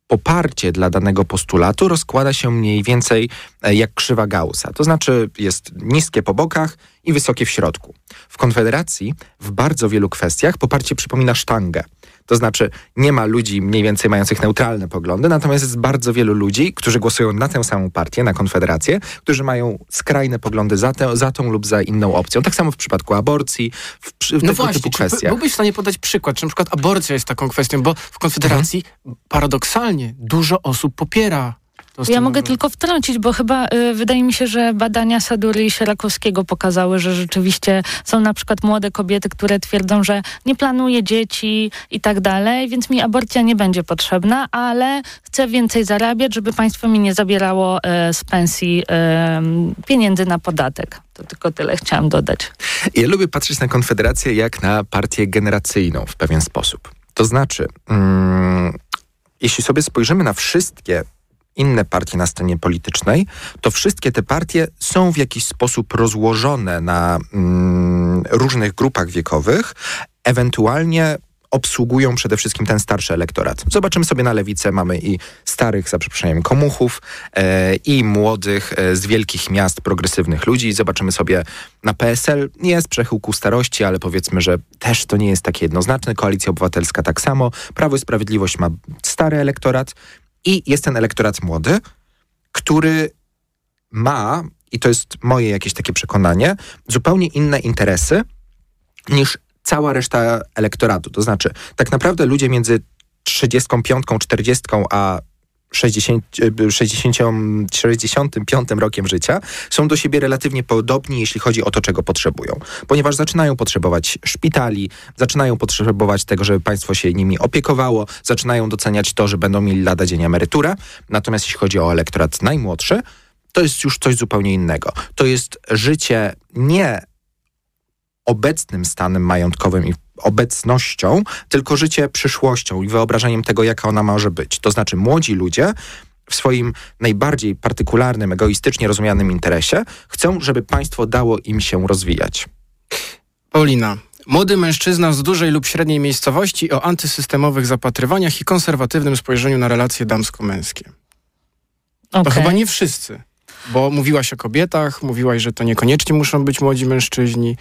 poparcie dla danego postulatu rozkłada się mniej więcej e, jak krzywa Gaussa. To znaczy jest niskie po bokach i wysokie w środku. W Konfederacji w bardzo wielu kwestiach poparcie przypomina sztangę. To znaczy nie ma ludzi mniej więcej mających neutralne poglądy, natomiast jest bardzo wielu ludzi, którzy głosują na tę samą partię, na Konfederację, którzy mają skrajne poglądy za, tę, za tą lub za inną opcją. Tak samo w przypadku aborcji, w, przy- w No tego właśnie, typu kwestiach. byłbyś w stanie podać przykład, czy na przykład aborcja jest taką kwestią, bo w Konfederacji Mhm. paradoksalnie dużo osób popiera Ja mogę tylko wtrącić, bo chyba y, wydaje mi się, że badania Sadury i Sierakowskiego pokazały, że rzeczywiście są na przykład młode kobiety, które twierdzą, że nie planuję dzieci i tak dalej, więc mi aborcja nie będzie potrzebna, ale chcę więcej zarabiać, żeby państwo mi nie zabierało y, z pensji y, pieniędzy na podatek. To tylko tyle chciałam dodać. Ja lubię patrzeć na Konfederację jak na partię generacyjną w pewien sposób. To znaczy, mm, jeśli sobie spojrzymy na wszystkie inne partie na scenie politycznej, to wszystkie te partie są w jakiś sposób rozłożone na mm, różnych grupach wiekowych, ewentualnie obsługują przede wszystkim ten starszy elektorat. Zobaczymy sobie na lewicę, mamy i starych, za przeproszeniem, komuchów e, i młodych e, z wielkich miast, progresywnych ludzi. Zobaczymy sobie na PSL, jest przechył ku starości, ale powiedzmy, że też to nie jest takie jednoznaczne. Koalicja Obywatelska tak samo. Prawo i Sprawiedliwość ma stary elektorat i jest ten elektorat młody, który ma, i to jest moje jakieś takie przekonanie, zupełnie inne interesy niż cała reszta elektoratu. To znaczy, tak naprawdę ludzie między 35, 40 a 60, e, 60, 65 rokiem życia są do siebie relatywnie podobni, jeśli chodzi o to, czego potrzebują. Ponieważ zaczynają potrzebować szpitali, zaczynają potrzebować tego, żeby państwo się nimi opiekowało, zaczynają doceniać to, że będą mieli lada dzień emeryturę. Natomiast jeśli chodzi o elektorat najmłodszy, to jest już coś zupełnie innego. To jest życie nie obecnym stanem majątkowym i obecnością, tylko życie przyszłością i wyobrażeniem tego, jaka ona może być. To znaczy młodzi ludzie w swoim najbardziej partykularnym, egoistycznie rozumianym interesie chcą, żeby państwo dało im się rozwijać. Paulina, Młody mężczyzna z dużej lub średniej miejscowości o antysystemowych zapatrywaniach i konserwatywnym spojrzeniu na relacje damsko-męskie. To Okej. chyba nie wszyscy, bo mówiłaś o kobietach, mówiłaś, że to niekoniecznie muszą być młodzi mężczyźni.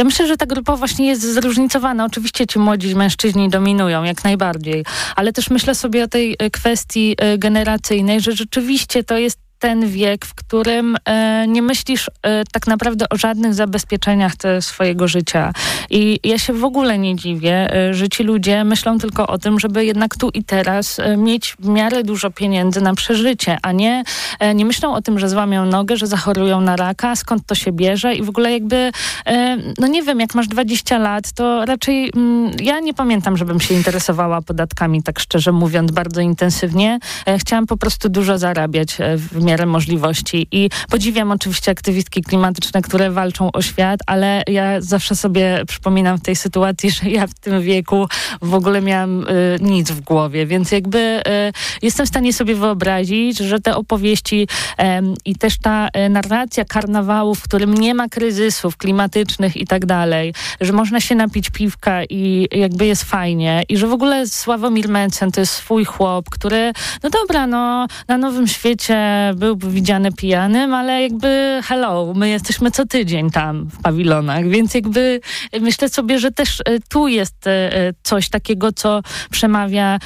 Ja myślę, że ta grupa właśnie jest zróżnicowana. Oczywiście ci młodzi mężczyźni dominują, jak najbardziej, ale też myślę sobie o tej e, kwestii e, generacyjnej, że rzeczywiście to jest ten wiek, w którym e, nie myślisz e, tak naprawdę o żadnych zabezpieczeniach swojego życia. I ja się w ogóle nie dziwię, e, że ci ludzie myślą tylko o tym, żeby jednak tu i teraz e, mieć w miarę dużo pieniędzy na przeżycie, a nie, e, nie myślą o tym, że złamią nogę, że zachorują na raka, skąd to się bierze i w ogóle jakby, e, no nie wiem, jak masz 20 lat, to raczej mm, ja nie pamiętam, żebym się interesowała podatkami, tak szczerze mówiąc, bardzo intensywnie. Chciałam po prostu dużo zarabiać w miarę możliwości. I podziwiam oczywiście aktywistki klimatyczne, które walczą o świat, ale ja zawsze sobie przypominam w tej sytuacji, że ja w tym wieku w ogóle miałam e, nic w głowie, więc jakby e, jestem w stanie sobie wyobrazić, że te opowieści em, i też ta e, narracja karnawału, w którym nie ma kryzysów klimatycznych i tak dalej, że można się napić piwka i jakby jest fajnie i że w ogóle Sławomir Mencen to jest swój chłop, który, no dobra, no na Nowym Świecie byłby widziany pijanym, ale jakby hello, my jesteśmy co tydzień tam w pawilonach, więc jakby myślę sobie, że też e, tu jest e, coś takiego, co przemawia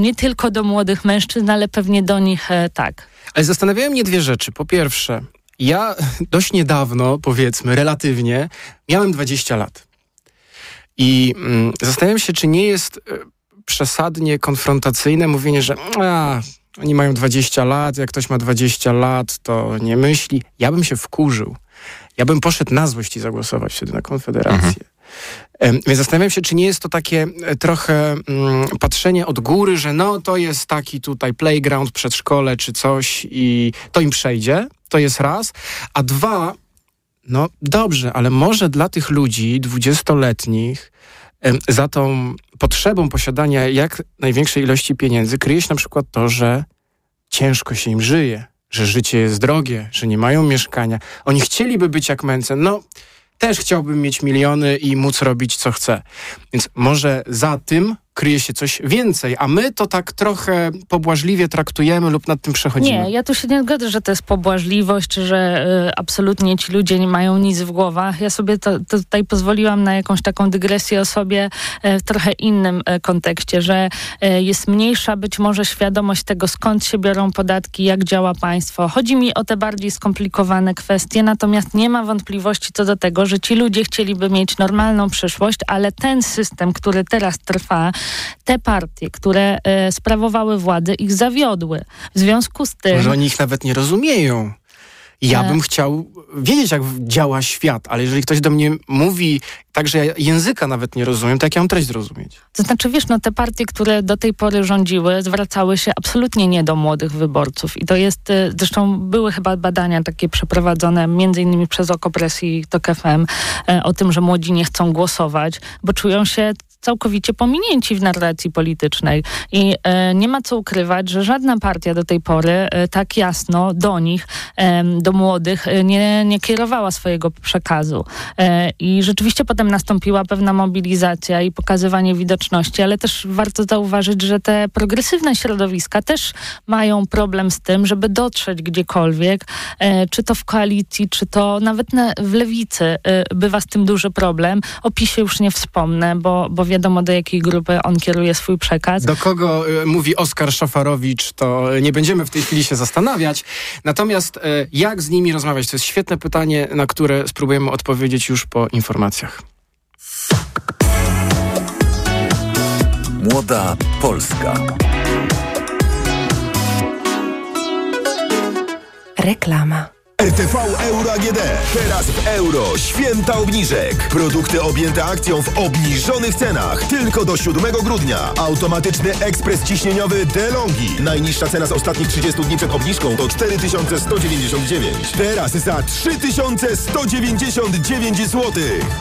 nie tylko do młodych mężczyzn, ale pewnie do nich tak. Ale zastanawiają mnie dwie rzeczy. Po pierwsze, ja dość niedawno, powiedzmy, relatywnie, miałem 20 lat. I mm, zastanawiam się, czy nie jest przesadnie konfrontacyjne mówienie, że a, oni mają 20 lat, jak ktoś ma 20 lat, to nie myśli. Ja bym się wkurzył. Ja bym poszedł na złość i zagłosować wtedy na Konfederację. Em, Więc zastanawiam się, czy nie jest to takie e, trochę mm, patrzenie od góry, że no to jest taki tutaj playground, przedszkole czy coś i to im przejdzie. To jest raz. A dwa, no dobrze, ale może dla tych ludzi dwudziestoletnich za tą potrzebą posiadania jak największej ilości pieniędzy kryje się na przykład to, że ciężko się im żyje, że życie jest drogie, że nie mają mieszkania. Oni chcieliby być jak Mencen. No, też chciałbym mieć miliony i móc robić co chcę. Więc może za tym kryje się coś więcej, a my to tak trochę pobłażliwie traktujemy lub nad tym przechodzimy. Nie, ja tu się nie zgodzę, że to jest pobłażliwość, że y, absolutnie ci ludzie nie mają nic w głowach. Ja sobie to, to tutaj pozwoliłam na jakąś taką dygresję o sobie y, w trochę innym y, kontekście, że y, jest mniejsza być może świadomość tego, skąd się biorą podatki, jak działa państwo. Chodzi mi o te bardziej skomplikowane kwestie, natomiast nie ma wątpliwości co do tego, że ci ludzie chcieliby mieć normalną przyszłość, ale ten system, który teraz trwa, te partie, które y, sprawowały władzę, ich zawiodły. W związku z tym... Może oni ich nawet nie rozumieją. Ja E. bym chciał wiedzieć, jak działa świat, ale jeżeli ktoś do mnie mówi tak, że ja języka nawet nie rozumiem, to jak ja mam treść zrozumieć? To znaczy, wiesz, no te partie, które do tej pory rządziły, zwracały się absolutnie nie do młodych wyborców. I to jest, y, zresztą były chyba badania takie przeprowadzone, między innymi przez Okopres i TOK FM, e, o tym, że młodzi nie chcą głosować, bo czują się całkowicie pominięci w narracji politycznej. I e, nie ma co ukrywać, że żadna partia do tej pory e, tak jasno do nich, em, do młodych, e, nie, nie kierowała swojego przekazu. E, I rzeczywiście potem nastąpiła pewna mobilizacja i pokazywanie widoczności, ale też warto zauważyć, że te progresywne środowiska też mają problem z tym, żeby dotrzeć gdziekolwiek, e, czy to w koalicji, czy to nawet na, w lewicy e, bywa z tym duży problem. O PiSie już nie wspomnę, bo, bo wiadomo do jakiej grupy on kieruje swój przekaz. Do kogo y, mówi Oskar Szafarowicz, to nie będziemy w tej chwili się zastanawiać. Natomiast y, jak z nimi rozmawiać? To jest świetne pytanie, na które spróbujemy odpowiedzieć już po informacjach. Młoda Polska. Reklama. RTV Euro AGD. Teraz w euro. Święta obniżek. Produkty objęte akcją w obniżonych cenach. Tylko do 7 grudnia. Automatyczny ekspres ciśnieniowy DeLonghi. Najniższa cena z ostatnich 30 dni przed obniżką to 4199. Teraz za 3199 zł.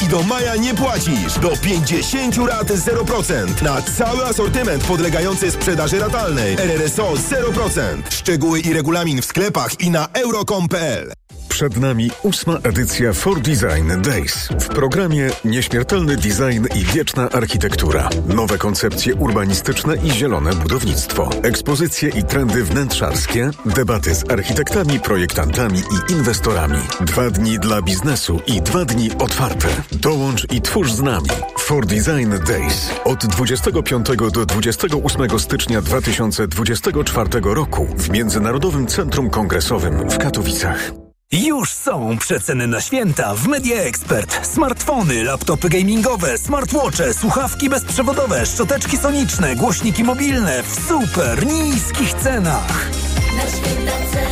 I do maja nie płacisz. Do 50 rat 0%. Na cały asortyment podlegający sprzedaży ratalnej. RRSO 0%. Szczegóły i regulamin w sklepach i na euro.com.pl. Przed nami ósma edycja For Design Days. W programie nieśmiertelny design i wieczna architektura. Nowe koncepcje urbanistyczne i zielone budownictwo. Ekspozycje i trendy wnętrzarskie. Debaty z architektami, projektantami i inwestorami. Dwa dni dla biznesu i dwa dni otwarte. Dołącz i twórz z nami. For Design Days. Od 25 do 28 stycznia 2024 roku w Międzynarodowym Centrum Kongresowym w Katowicach. Już są przeceny na święta w Media Expert. Smartfony, laptopy gamingowe, smartwatche, słuchawki bezprzewodowe, szczoteczki soniczne, głośniki mobilne w super niskich cenach. Na święta ceny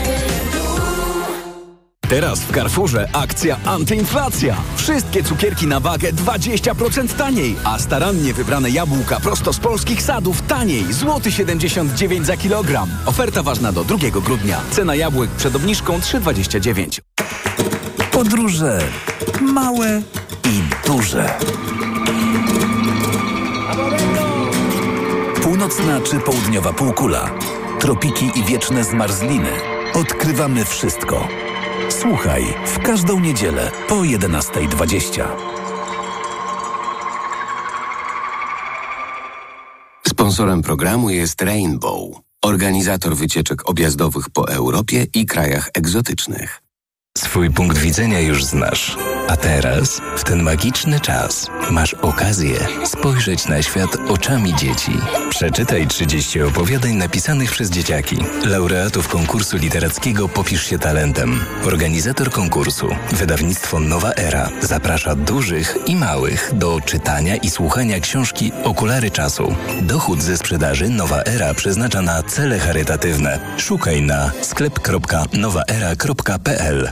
Teraz w Carrefourze akcja antyinflacja. Wszystkie cukierki na wagę 20% taniej, a starannie wybrane jabłka prosto z polskich sadów taniej. Złoty 79 za kilogram. Oferta ważna do 2 grudnia. Cena jabłek przed obniżką 3,29. Podróże małe i duże. Północna czy południowa półkula. Tropiki i wieczne zmarzliny. Odkrywamy wszystko. Słuchaj w każdą niedzielę po 11.20. Sponsorem programu jest Rainbow, organizator wycieczek objazdowych po Europie i krajach egzotycznych. Swój punkt widzenia już znasz. A teraz, w ten magiczny czas, masz okazję spojrzeć na świat oczami dzieci. Przeczytaj 30 opowiadań napisanych przez dzieciaki. Laureatów konkursu literackiego Popisz się talentem. Organizator konkursu, wydawnictwo Nowa Era, zaprasza dużych i małych do czytania i słuchania książki Okulary czasu. Dochód ze sprzedaży Nowa Era przeznacza na cele charytatywne. Szukaj na sklep.nowaera.pl.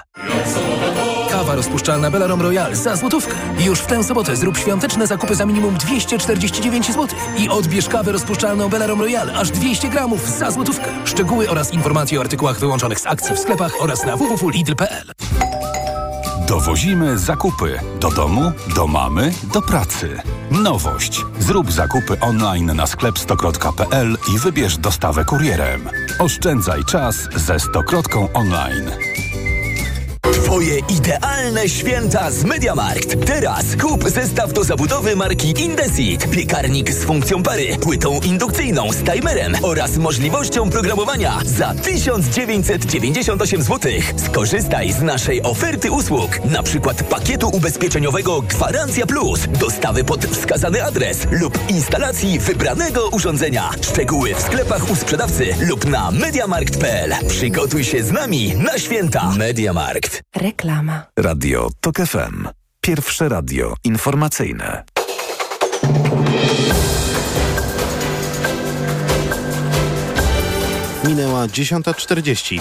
Kawa rozpuszczalna Belarom Royal za złotówkę. Już w tę sobotę zrób świąteczne zakupy za minimum 249 zł i odbierz kawę rozpuszczalną Belarom Royal aż 200 gramów za złotówkę. Szczegóły oraz informacje o artykułach wyłączonych z akcji w sklepach oraz na www.lidl.pl. Dowozimy zakupy do domu, do mamy, do pracy. Nowość. Zrób zakupy online na sklep i wybierz dostawę kurierem. Oszczędzaj czas ze Stokrotką online. Twoje idealne święta z Mediamarkt. Teraz kup zestaw do zabudowy marki Indesit. Piekarnik z funkcją pary, płytą indukcyjną z timerem oraz możliwością programowania za 1998 zł. Skorzystaj z naszej oferty usług, na przykład pakietu ubezpieczeniowego Gwarancja Plus, dostawy pod wskazany adres lub instalacji wybranego urządzenia. Szczegóły w sklepach u sprzedawcy lub na mediamarkt.pl. Przygotuj się z nami na święta. Mediamarkt. Reklama. Radio TOK FM. Pierwsze radio informacyjne. Minęła 10.40.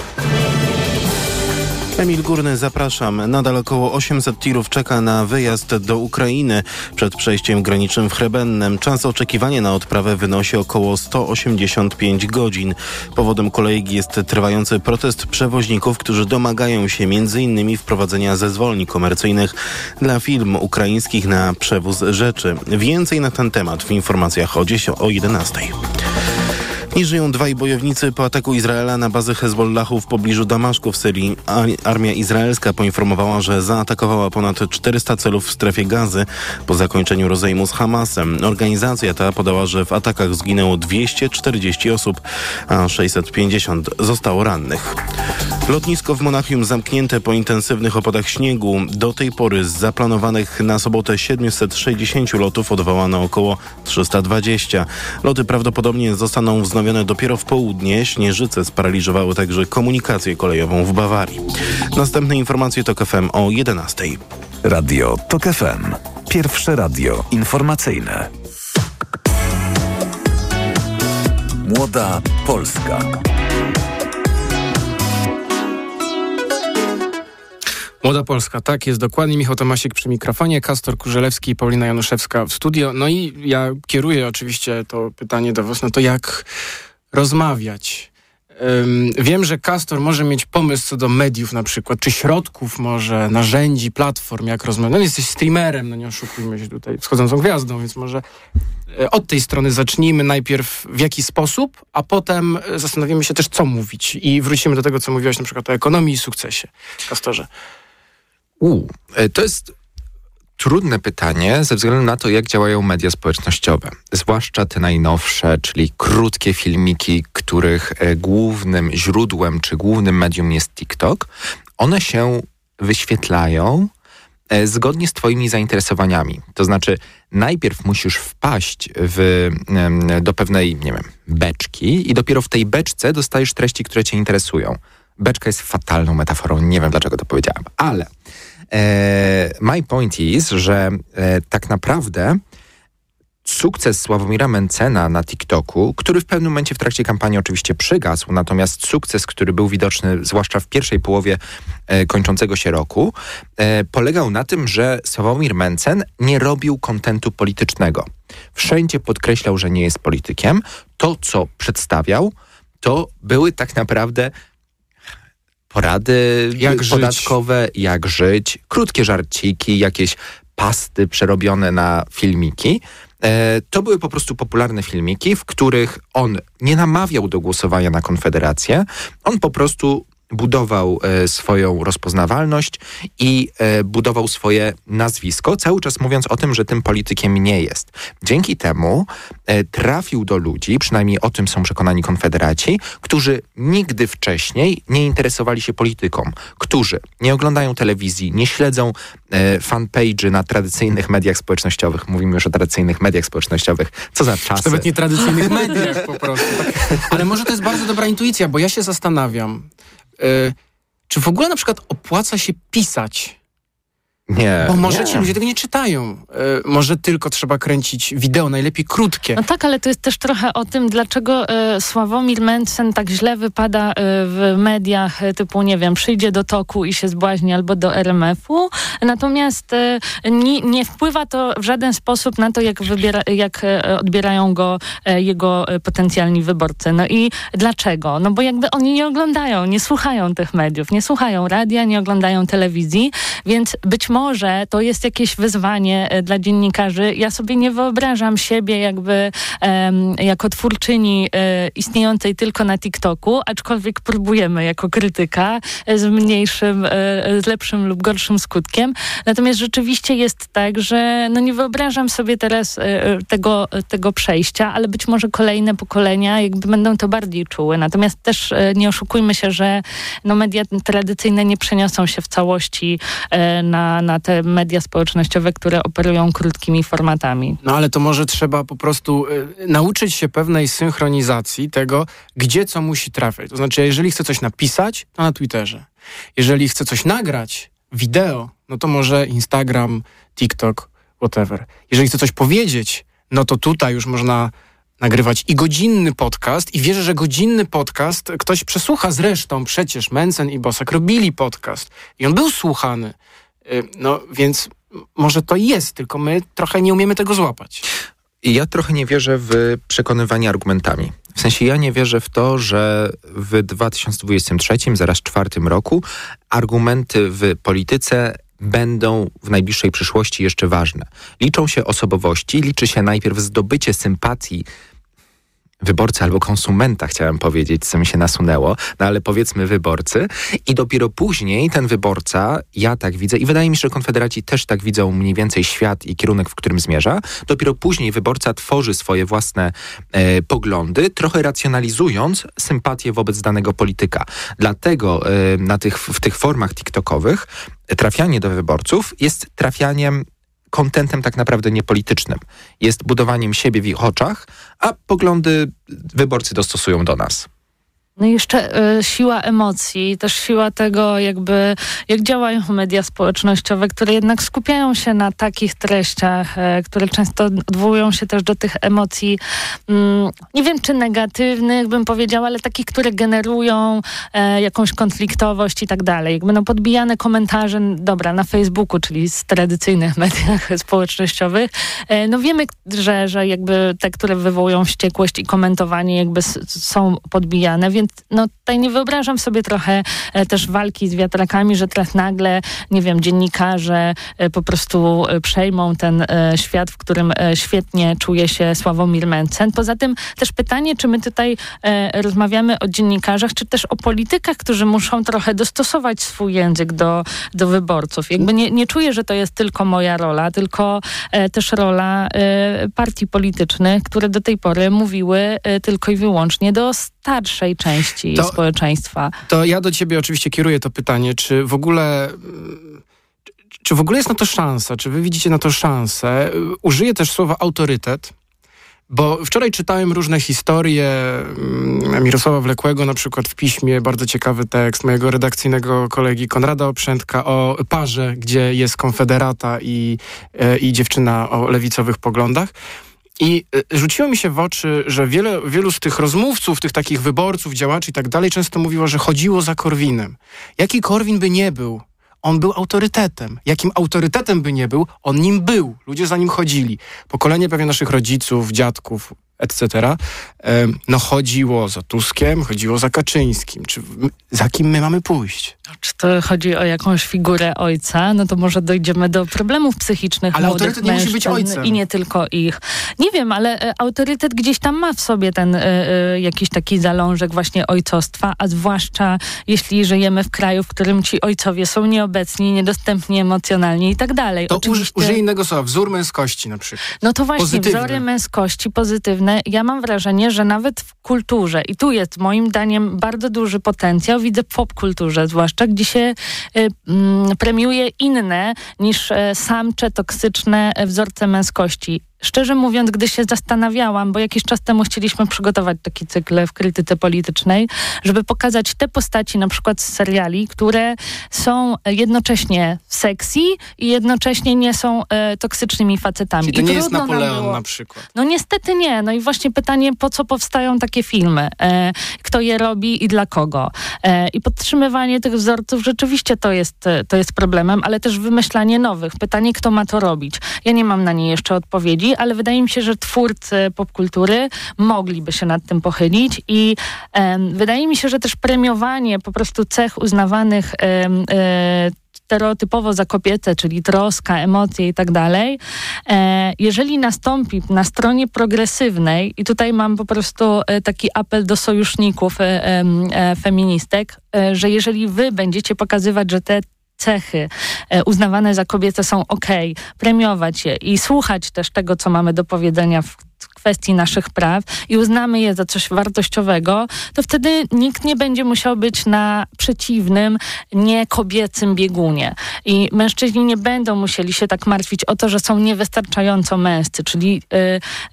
Emil Górny, zapraszam. Nadal około 800 tirów czeka na wyjazd do Ukrainy przed przejściem granicznym w Chrebennem. Czas oczekiwania na odprawę wynosi około 185 godzin. Powodem kolejki jest trwający protest przewoźników, którzy domagają się m.in. wprowadzenia zezwoleń komercyjnych dla firm ukraińskich na przewóz rzeczy. Więcej na ten temat w informacjach o, 10, o 11. Nie żyją dwaj bojownicy po ataku Izraela na bazę Hezbollahu w pobliżu Damaszku w Syrii. Armia izraelska poinformowała, że zaatakowała ponad 400 celów w strefie gazy po zakończeniu rozejmu z Hamasem. Organizacja ta podała, że w atakach zginęło 240 osób, a 650 zostało rannych. Lotnisko w Monachium zamknięte po intensywnych opadach śniegu. Do tej pory z zaplanowanych na sobotę 760 lotów odwołano około 320. Loty prawdopodobnie zostaną wznowione dopiero w południe. Śnieżyce sparaliżowały także komunikację kolejową w Bawarii. Następne informacje to FM o 11. Radio TOK FM. Pierwsze radio informacyjne. Młoda Polska. Młoda Polska, tak jest dokładnie. Michał Tomasik przy mikrofonie, Kastor Kurzelewski i Paulina Januszewska w studio. No i ja kieruję oczywiście to pytanie do was, no to jak rozmawiać? Ym, wiem, że Kastor może mieć pomysł co do mediów na przykład, czy środków może, narzędzi, platform, jak rozmawiać. No jesteś streamerem, no nie oszukujmy się tutaj, wschodzącą gwiazdą, więc może e, od tej strony zacznijmy najpierw w jaki sposób, a potem e, zastanowimy się też, co mówić. I wrócimy do tego, co mówiłaś na przykład o ekonomii i sukcesie. Kastorze. U, e, to jest trudne pytanie ze względu na to, jak działają media społecznościowe. Zwłaszcza te najnowsze, czyli krótkie filmiki, których e, głównym źródłem czy głównym medium jest TikTok. One się wyświetlają e, zgodnie z Twoimi zainteresowaniami. To znaczy, najpierw musisz wpaść w, do pewnej, nie wiem, beczki i dopiero w tej beczce dostajesz treści, które Cię interesują. Beczka jest fatalną metaforą, nie wiem dlaczego to powiedziałem, ale my point is, że e, tak naprawdę sukces Sławomira Mencena na TikToku, który w pewnym momencie w trakcie kampanii oczywiście przygasł, natomiast sukces, który był widoczny zwłaszcza w pierwszej połowie e, kończącego się roku, e, polegał na tym, że Sławomir Mencen nie robił kontentu politycznego. Wszędzie podkreślał, że nie jest politykiem. To, co przedstawiał, to były tak naprawdę porady jak podatkowe, żyć. jak żyć, krótkie żarciki, jakieś pasty przerobione na filmiki. E, to były po prostu popularne filmiki, w których on nie namawiał do głosowania na Konfederację, on po prostu budował e, swoją rozpoznawalność i e, budował swoje nazwisko, cały czas mówiąc o tym, że tym politykiem nie jest. Dzięki temu e, trafił do ludzi, przynajmniej o tym są przekonani konfederaci, którzy nigdy wcześniej nie interesowali się polityką, którzy nie oglądają telewizji, nie śledzą fanpage'y na tradycyjnych mediach społecznościowych. Mówimy już o tradycyjnych mediach społecznościowych. Co za czasy. Nawet nie tradycyjnych mediach po prostu. Tak. Ale może to jest bardzo dobra intuicja, bo ja się zastanawiam, czy w ogóle na przykład opłaca się pisać? Nie. Bo może nie. ci ludzie tego nie czytają. Y, może tylko trzeba kręcić wideo, najlepiej krótkie. No tak, ale to jest też trochę o tym, dlaczego y, Sławomir Mencen tak źle wypada y, w mediach y, typu, nie wiem, przyjdzie do toku i się zbłaźni albo do RMF-u. Natomiast nie, nie, wpływa to w żaden sposób na to, jak, wybiera, jak odbierają go jego potencjalni wyborcy. No i dlaczego? No bo jakby oni nie oglądają, nie słuchają tych mediów, nie słuchają radia, nie oglądają telewizji, więc być może może to jest jakieś wyzwanie e, dla dziennikarzy. Ja sobie nie wyobrażam siebie jakby um, jako twórczyni e, istniejącej tylko na TikToku, aczkolwiek próbujemy jako krytyka e, z mniejszym, e, z lepszym lub gorszym skutkiem. Natomiast rzeczywiście jest tak, że no nie wyobrażam sobie teraz tego, tego przejścia, ale być może kolejne pokolenia jakby będą to bardziej czuły. Natomiast też nie oszukujmy się, że no media tradycyjne nie przeniosą się w całości na, na te media społecznościowe, które operują krótkimi formatami. No ale to może trzeba po prostu y, nauczyć się pewnej synchronizacji tego, gdzie co musi trafiać. To znaczy, jeżeli chcę coś napisać, to na Twitterze. Jeżeli chcę coś nagrać, wideo, no to może Instagram, TikTok, whatever. Jeżeli chcę coś powiedzieć, no to tutaj już można nagrywać i godzinny podcast i wierzę, że godzinny podcast ktoś przesłucha zresztą. Przecież Mensen i Bosak robili podcast i on był słuchany. Y, no więc może to jest, tylko my trochę nie umiemy tego złapać. Ja trochę nie wierzę w przekonywanie argumentami. W sensie ja nie wierzę w to, że w 2023, zaraz czwartym roku, argumenty w polityce będą w najbliższej przyszłości jeszcze ważne. Liczą się osobowości, liczy się najpierw zdobycie sympatii wyborcy albo konsumenta, chciałem powiedzieć, co mi się nasunęło, no ale powiedzmy wyborcy. I dopiero później ten wyborca, ja tak widzę i wydaje mi się, że konfederaci też tak widzą mniej więcej świat i kierunek, w którym zmierza, dopiero później wyborca tworzy swoje własne e, poglądy, trochę racjonalizując sympatię wobec danego polityka. Dlatego e, na tych, w tych formach TikTokowych trafianie do wyborców jest trafianiem kontentem tak naprawdę niepolitycznym. Jest budowaniem siebie w ich oczach, a poglądy wyborcy dostosują do nas. No i jeszcze y, siła emocji, też siła tego, jakby jak działają media społecznościowe, które jednak skupiają się na takich treściach, y, które często odwołują się też do tych emocji, y, nie wiem czy negatywnych, bym powiedziała, ale takich, które generują e, jakąś konfliktowość i tak dalej. Jakby no podbijane komentarze, dobra, na Facebooku, czyli z tradycyjnych mediach społecznościowych, no wiemy, że, że jakby te, które wywołują wściekłość i komentowanie jakby są podbijane, więc no tutaj nie wyobrażam sobie trochę e, też walki z wiatrakami, że teraz nagle, nie wiem, dziennikarze e, po prostu e, przejmą ten świat, w którym świetnie czuje się Sławomir Mencen. Poza tym też pytanie, czy my tutaj rozmawiamy o dziennikarzach, czy też o politykach, którzy muszą trochę dostosować swój język do, do wyborców. Jakby nie, nie czuję, że to jest tylko moja rola, tylko też rola partii politycznych, które do tej pory mówiły tylko i wyłącznie do starszej części to, społeczeństwa. To ja do ciebie oczywiście kieruję to pytanie, czy w ogóle czy w ogóle jest na to szansa? Czy wy widzicie na to szansę? Użyję też słowa autorytet, bo wczoraj czytałem różne historie mm, Mirosława Wlekłego, na przykład w piśmie, bardzo ciekawy tekst mojego redakcyjnego kolegi Konrada Oprzętka o parze, gdzie jest konfederata i, e, i dziewczyna o lewicowych poglądach. I y, rzuciło mi się w oczy, że wiele, wielu z tych rozmówców, tych takich wyborców, działaczy i tak dalej, często mówiło, że chodziło za Korwinem. Jaki Korwin by nie był, on był autorytetem. Jakim autorytetem by nie był, on nim był. Ludzie za nim chodzili. Pokolenie pewnie naszych rodziców, dziadków, etc. No chodziło za Tuskiem, chodziło za Kaczyńskim. Czy za kim my mamy pójść? Czy to chodzi o jakąś figurę ojca? No to może dojdziemy do problemów psychicznych Ale autorytet nie musi być ojcem. I nie tylko ich. Nie wiem, ale e, autorytet gdzieś tam ma w sobie ten y, y, jakiś taki zalążek właśnie ojcostwa, a zwłaszcza jeśli żyjemy w kraju, w którym ci ojcowie są nieobecni, niedostępni emocjonalnie i tak dalej. To Oczywiście... użyj innego słowa, wzór męskości na przykład. No to właśnie, Pozytywny. wzory męskości pozytywne. Ja mam wrażenie, że nawet w kulturze, i tu jest moim zdaniem bardzo duży potencjał, widzę w popkulturze zwłaszcza, zwłaszcza gdzie się y, mm, premiuje inne niż e, samcze, toksyczne e, wzorce męskości. Szczerze mówiąc, gdy się zastanawiałam, bo jakiś czas temu chcieliśmy przygotować taki cykl w krytyce politycznej, żeby pokazać te postaci na przykład z seriali, które są jednocześnie sexy i jednocześnie nie są e, toksycznymi facetami. Czyli to I nie jest Napoleon na przykład. No niestety nie. No i właśnie pytanie, po co powstają takie filmy? E, kto je robi i dla kogo? E, I podtrzymywanie tych wzorców rzeczywiście to jest, e, to jest problemem, ale też wymyślanie nowych. Pytanie, kto ma to robić? Ja nie mam na nie jeszcze odpowiedzi ale wydaje mi się, że twórcy popkultury mogliby się nad tym pochylić i um, wydaje mi się, że też premiowanie po prostu cech uznawanych um, stereotypowo za kobiece, czyli troska, emocje i tak dalej, e, jeżeli nastąpi na stronie progresywnej, i tutaj mam po prostu e, taki apel do sojuszników feministek, że jeżeli wy będziecie pokazywać, że te cechy e, uznawane za kobiece są ok, premiować je i słuchać też tego, co mamy do powiedzenia w kwestii naszych praw i uznamy je za coś wartościowego, to wtedy nikt nie będzie musiał być na przeciwnym, nie kobiecym biegunie. I mężczyźni nie będą musieli się tak martwić o to, że są niewystarczająco męscy, czyli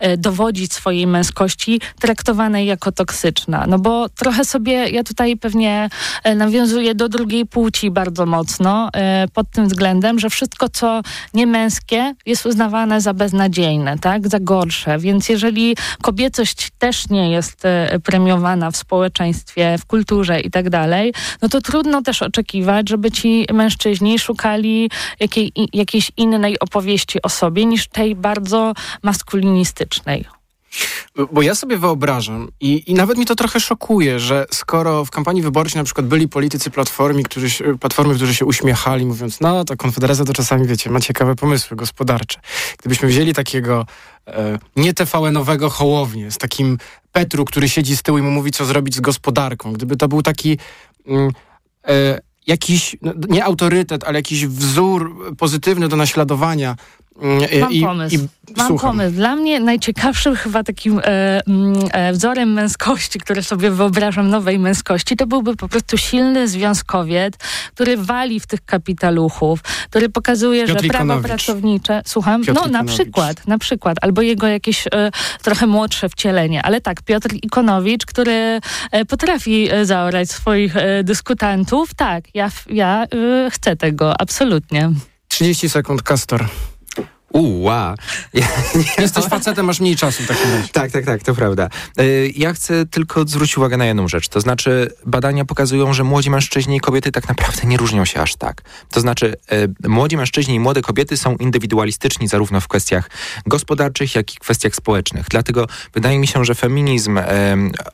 y, y, dowodzić swojej męskości traktowanej jako toksyczna. No bo trochę sobie, ja tutaj pewnie y, nawiązuję do drugiej płci bardzo mocno y, pod tym względem, że wszystko, co nie męskie jest uznawane za beznadziejne, tak, za gorsze, więc jeżeli kobiecość też nie jest e, premiowana w społeczeństwie, w kulturze i tak dalej, no to trudno też oczekiwać, żeby ci mężczyźni szukali jakiej, jakiejś innej opowieści o sobie niż tej bardzo maskulinistycznej. Bo ja sobie wyobrażam i, i nawet mi to trochę szokuje, że skoro w kampanii wyborczej na przykład byli politycy Platformy, którzy, Platformy, którzy się uśmiechali, mówiąc, no to Konfederacja to czasami, wiecie, ma ciekawe pomysły gospodarcze. Gdybyśmy wzięli takiego e, nie TVN-owego Hołownię z takim Petru, który siedzi z tyłu i mu mówi, co zrobić z gospodarką. Gdyby to był taki... Mm, e, jakiś, no, nie autorytet, ale jakiś wzór pozytywny do naśladowania. Mm, Mam i, pomysł. i Mam słucham. pomysł. Dla mnie najciekawszym chyba takim e, mm, e, wzorem męskości, który sobie wyobrażam, nowej męskości, to byłby po prostu silny związkowiec, który wali w tych kapitaluchów, który pokazuje, Piotr że prawa pracownicze... Słucham? Piotr no na przykład, na przykład. Albo jego jakieś e, trochę młodsze wcielenie. Ale tak, Piotr Ikonowicz, który e, potrafi e, zaorać swoich e, dyskutantów. Tak, ja, ja chcę tego, absolutnie. 30 sekund, Kastor. Uła. Ja, Jesteś facetem, masz mniej czasu w takim razie. Tak, tak, tak, to prawda. Y, Ja chcę tylko zwrócić uwagę na jedną rzecz. To znaczy, badania pokazują, że młodzi mężczyźni i kobiety tak naprawdę nie różnią się aż tak. To znaczy, y, młodzi mężczyźni i młode kobiety są indywidualistyczni zarówno w kwestiach gospodarczych, jak i kwestiach społecznych. Dlatego wydaje mi się, że feminizm y,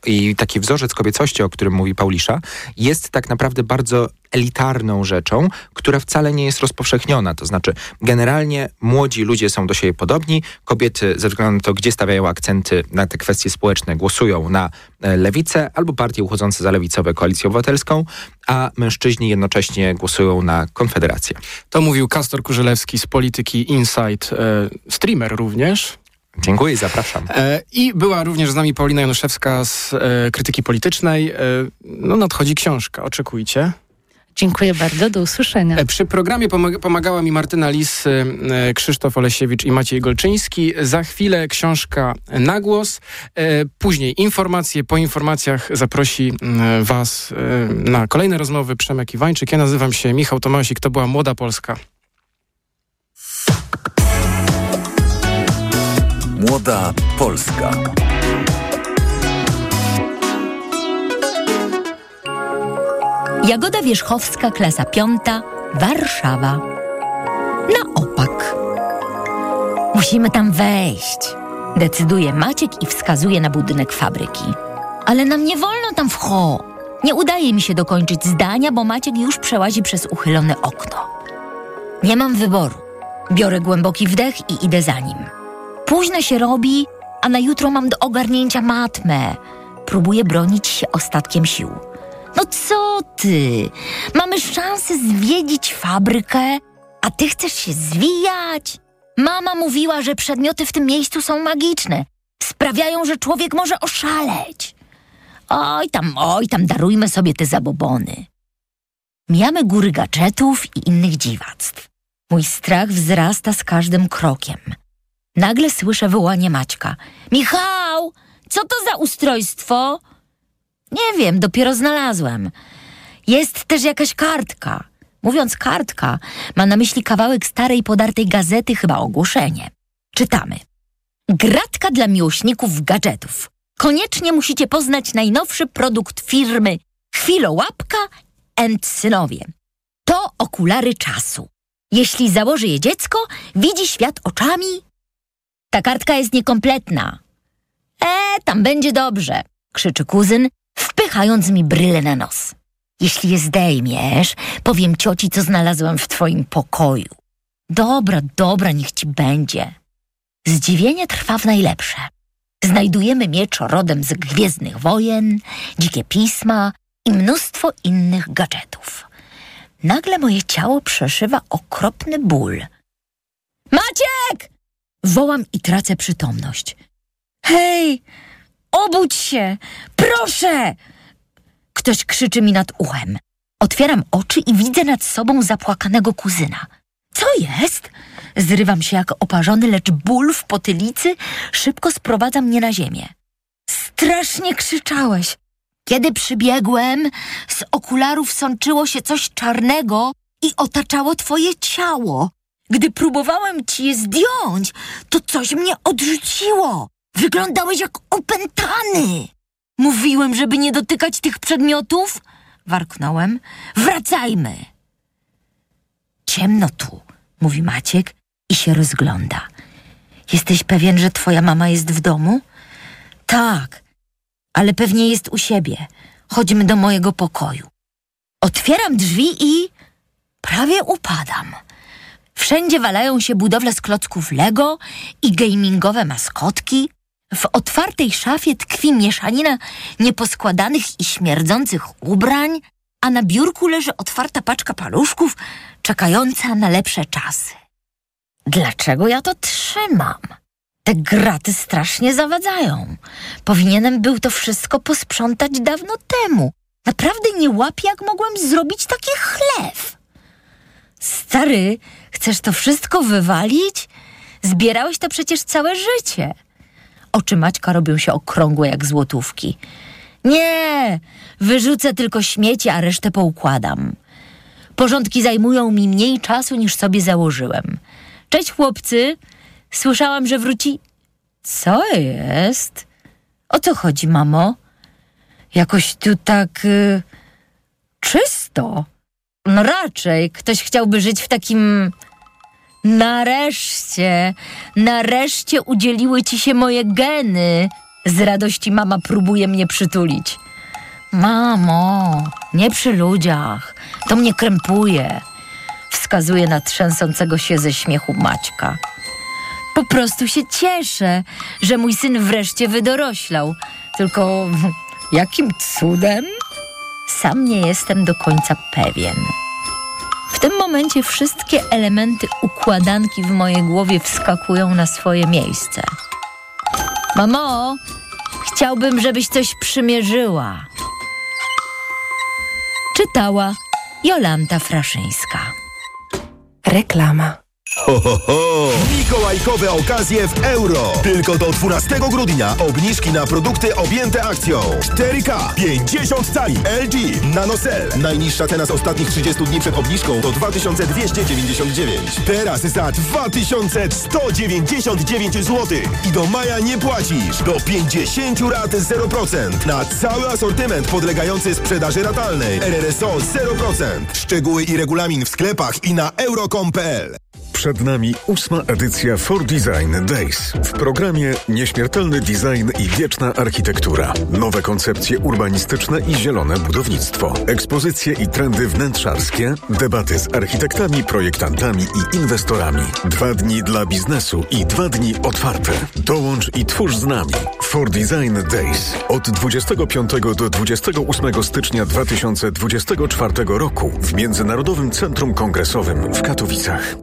i taki wzorzec kobiecości, o którym mówi Paulisza, jest tak naprawdę bardzo elitarną rzeczą, która wcale nie jest rozpowszechniona. To znaczy, generalnie młodzi ludzie są do siebie podobni, kobiety ze względu na to, gdzie stawiają akcenty na te kwestie społeczne, głosują na e, lewicę albo partie uchodzące za lewicową koalicję obywatelską, a mężczyźni jednocześnie głosują na konfederację. To mówił Kastor Kurzelewski z Polityki Insight, e, streamer również. Dziękuję i zapraszam. E, I była również z nami Paulina Januszewska z Krytyki Politycznej. No nadchodzi książka, oczekujcie. Dziękuję bardzo, do usłyszenia. E, Przy programie pomag- pomagała mi Martyna Lis, e, Krzysztof Olesiewicz i Maciej Golczyński. Za chwilę książka na głos. E, Później informacje. Po informacjach zaprosi Was e, na kolejne rozmowy Przemek Iwańczyk. Ja nazywam się Michał Tomasik. To była Młoda Polska. Młoda Polska. Jagoda Wierzchowska, klasa piąta, Warszawa. Na opak. Musimy tam wejść. Decyduje Maciek i wskazuje na budynek fabryki. Ale nam nie wolno tam wcho. Nie udaje mi się dokończyć zdania, bo Maciek już przełazi przez uchylone okno. Nie mam wyboru. Biorę głęboki wdech i idę za nim. Późno się robi, a na jutro mam do ogarnięcia matmę. Próbuję bronić się ostatkiem sił. No co ty? Mamy szansę zwiedzić fabrykę, a ty chcesz się zwijać? Mama mówiła, że przedmioty w tym miejscu są magiczne. Sprawiają, że człowiek może oszaleć. Oj tam, oj tam, darujmy sobie te zabobony. Mijamy góry gadżetów i innych dziwactw. Mój strach wzrasta z każdym krokiem. Nagle słyszę wołanie Maćka. Michał, co to za ustrojstwo? Nie wiem, dopiero znalazłem. Jest też jakaś kartka. Mówiąc kartka, ma na myśli kawałek starej podartej gazety, chyba ogłoszenie. Czytamy. Gratka dla miłośników gadżetów. Koniecznie musicie poznać najnowszy produkt firmy Chwilołapka and Synowie. To okulary czasu. Jeśli założy je dziecko, widzi świat oczami. Ta kartka jest niekompletna. E, tam będzie dobrze, krzyczy kuzyn, wpychając mi brylę na nos. Jeśli je zdejmiesz, powiem cioci, co znalazłem w twoim pokoju. Dobra, dobra, niech ci będzie. Zdziwienie trwa w najlepsze. Znajdujemy miecz rodem z Gwiezdnych Wojen, dzikie pisma i mnóstwo innych gadżetów. Nagle moje ciało przeszywa okropny ból. Maciek! Wołam i tracę przytomność. Hej, obudź się! Proszę! Ktoś krzyczy mi nad uchem. Otwieram oczy i widzę nad sobą zapłakanego kuzyna. Co jest? Zrywam się jak oparzony, lecz ból w potylicy szybko sprowadza mnie na ziemię. Strasznie krzyczałeś. Kiedy przybiegłem, z okularów sączyło się coś czarnego i otaczało twoje ciało. Gdy próbowałem ci je zdjąć, to coś mnie odrzuciło. Wyglądałeś jak opętany. Mówiłem, żeby nie dotykać tych przedmiotów? Warknąłem. Wracajmy. Ciemno tu, mówi Maciek i się rozgląda. Jesteś pewien, że twoja mama jest w domu? Tak, ale pewnie jest u siebie. Chodźmy do mojego pokoju. Otwieram drzwi i prawie upadam. Wszędzie walają się budowle z klocków Lego i gamingowe maskotki. W otwartej szafie tkwi mieszanina nieposkładanych i śmierdzących ubrań, a na biurku leży otwarta paczka paluszków, czekająca na lepsze czasy. Dlaczego ja to trzymam? Te graty strasznie zawadzają. Powinienem był to wszystko posprzątać dawno temu. Naprawdę nie łapię, jak mogłem zrobić taki chlew. Stary, chcesz to wszystko wywalić? Zbierałeś to przecież całe życie. Oczy Maćka robią się okrągłe jak złotówki. Nie, wyrzucę tylko śmieci, a resztę poukładam. Porządki zajmują mi mniej czasu niż sobie założyłem. Cześć chłopcy, słyszałam, że wróci. Co jest? O co chodzi, mamo? Jakoś tu tak y, czysto. No raczej, ktoś chciałby żyć w takim. Nareszcie, nareszcie udzieliły ci się moje geny. Z radości mama próbuje mnie przytulić. Mamo, nie przy ludziach, to mnie krępuje. Wskazuje na trzęsącego się ze śmiechu Maćka. Po prostu się cieszę, że mój syn wreszcie wydoroślał. Tylko jakim cudem? Sam nie jestem do końca pewien. Tym momencie wszystkie elementy układanki w mojej głowie wskakują na swoje miejsce. Mamo, chciałbym, żebyś coś przymierzyła. Czytała Jolanta Fraszyńska. Reklama. Ho, ho, ho! Mikołajkowe okazje w euro. Tylko do 12 grudnia obniżki na produkty objęte akcją. 4K, 50 cali, LG, NanoCell. Najniższa cena z ostatnich 30 dni przed obniżką to 2299. Teraz za 2199 zł. I do maja nie płacisz. Do 50 rat 0%. Na cały asortyment podlegający sprzedaży ratalnej. RRSO 0%. Szczegóły i regulamin w sklepach i na euro.com.pl. Przed nami ósma edycja For Design Days. W programie nieśmiertelny design i wieczna architektura. Nowe koncepcje urbanistyczne i zielone budownictwo. Ekspozycje i trendy wnętrzarskie. Debaty z architektami, projektantami i inwestorami. Dwa dni dla biznesu i dwa dni otwarte. Dołącz i twórz z nami. For Design Days. Od 25 do 28 stycznia 2024 roku w Międzynarodowym Centrum Kongresowym w Katowicach.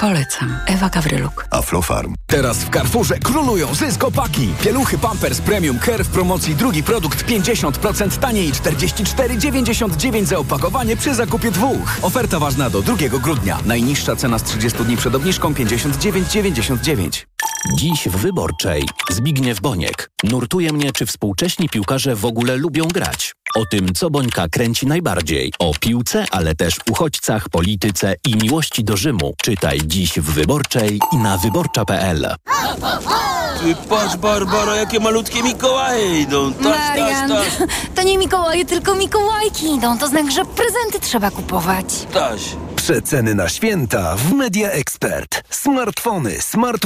Polecam. Ewa Gawryluk. Aflofarm. Teraz w Carrefourze królują zyskopaki. Pieluchy Pampers Premium Care w promocji drugi produkt 50% taniej 44,99 za opakowanie przy zakupie dwóch. Oferta ważna do 2 grudnia. Najniższa cena z 30 dni przed obniżką 59,99. Dziś w Wyborczej Zbigniew Boniek. Nurtuje mnie, czy współcześni piłkarze w ogóle lubią grać. O tym, co Bońka kręci najbardziej. O piłce, ale też uchodźcach, polityce i miłości do Rzymu. Czytaj dziś w Wyborczej i na wyborcza.pl. Ty patrz, Barbara, jakie malutkie Mikołaje idą. Taś, Marian, taś, taś. to nie Mikołaje, tylko Mikołajki idą. To znak, że prezenty trzeba kupować. Taś. Przeceny na święta w Media Expert. Smartfony, smart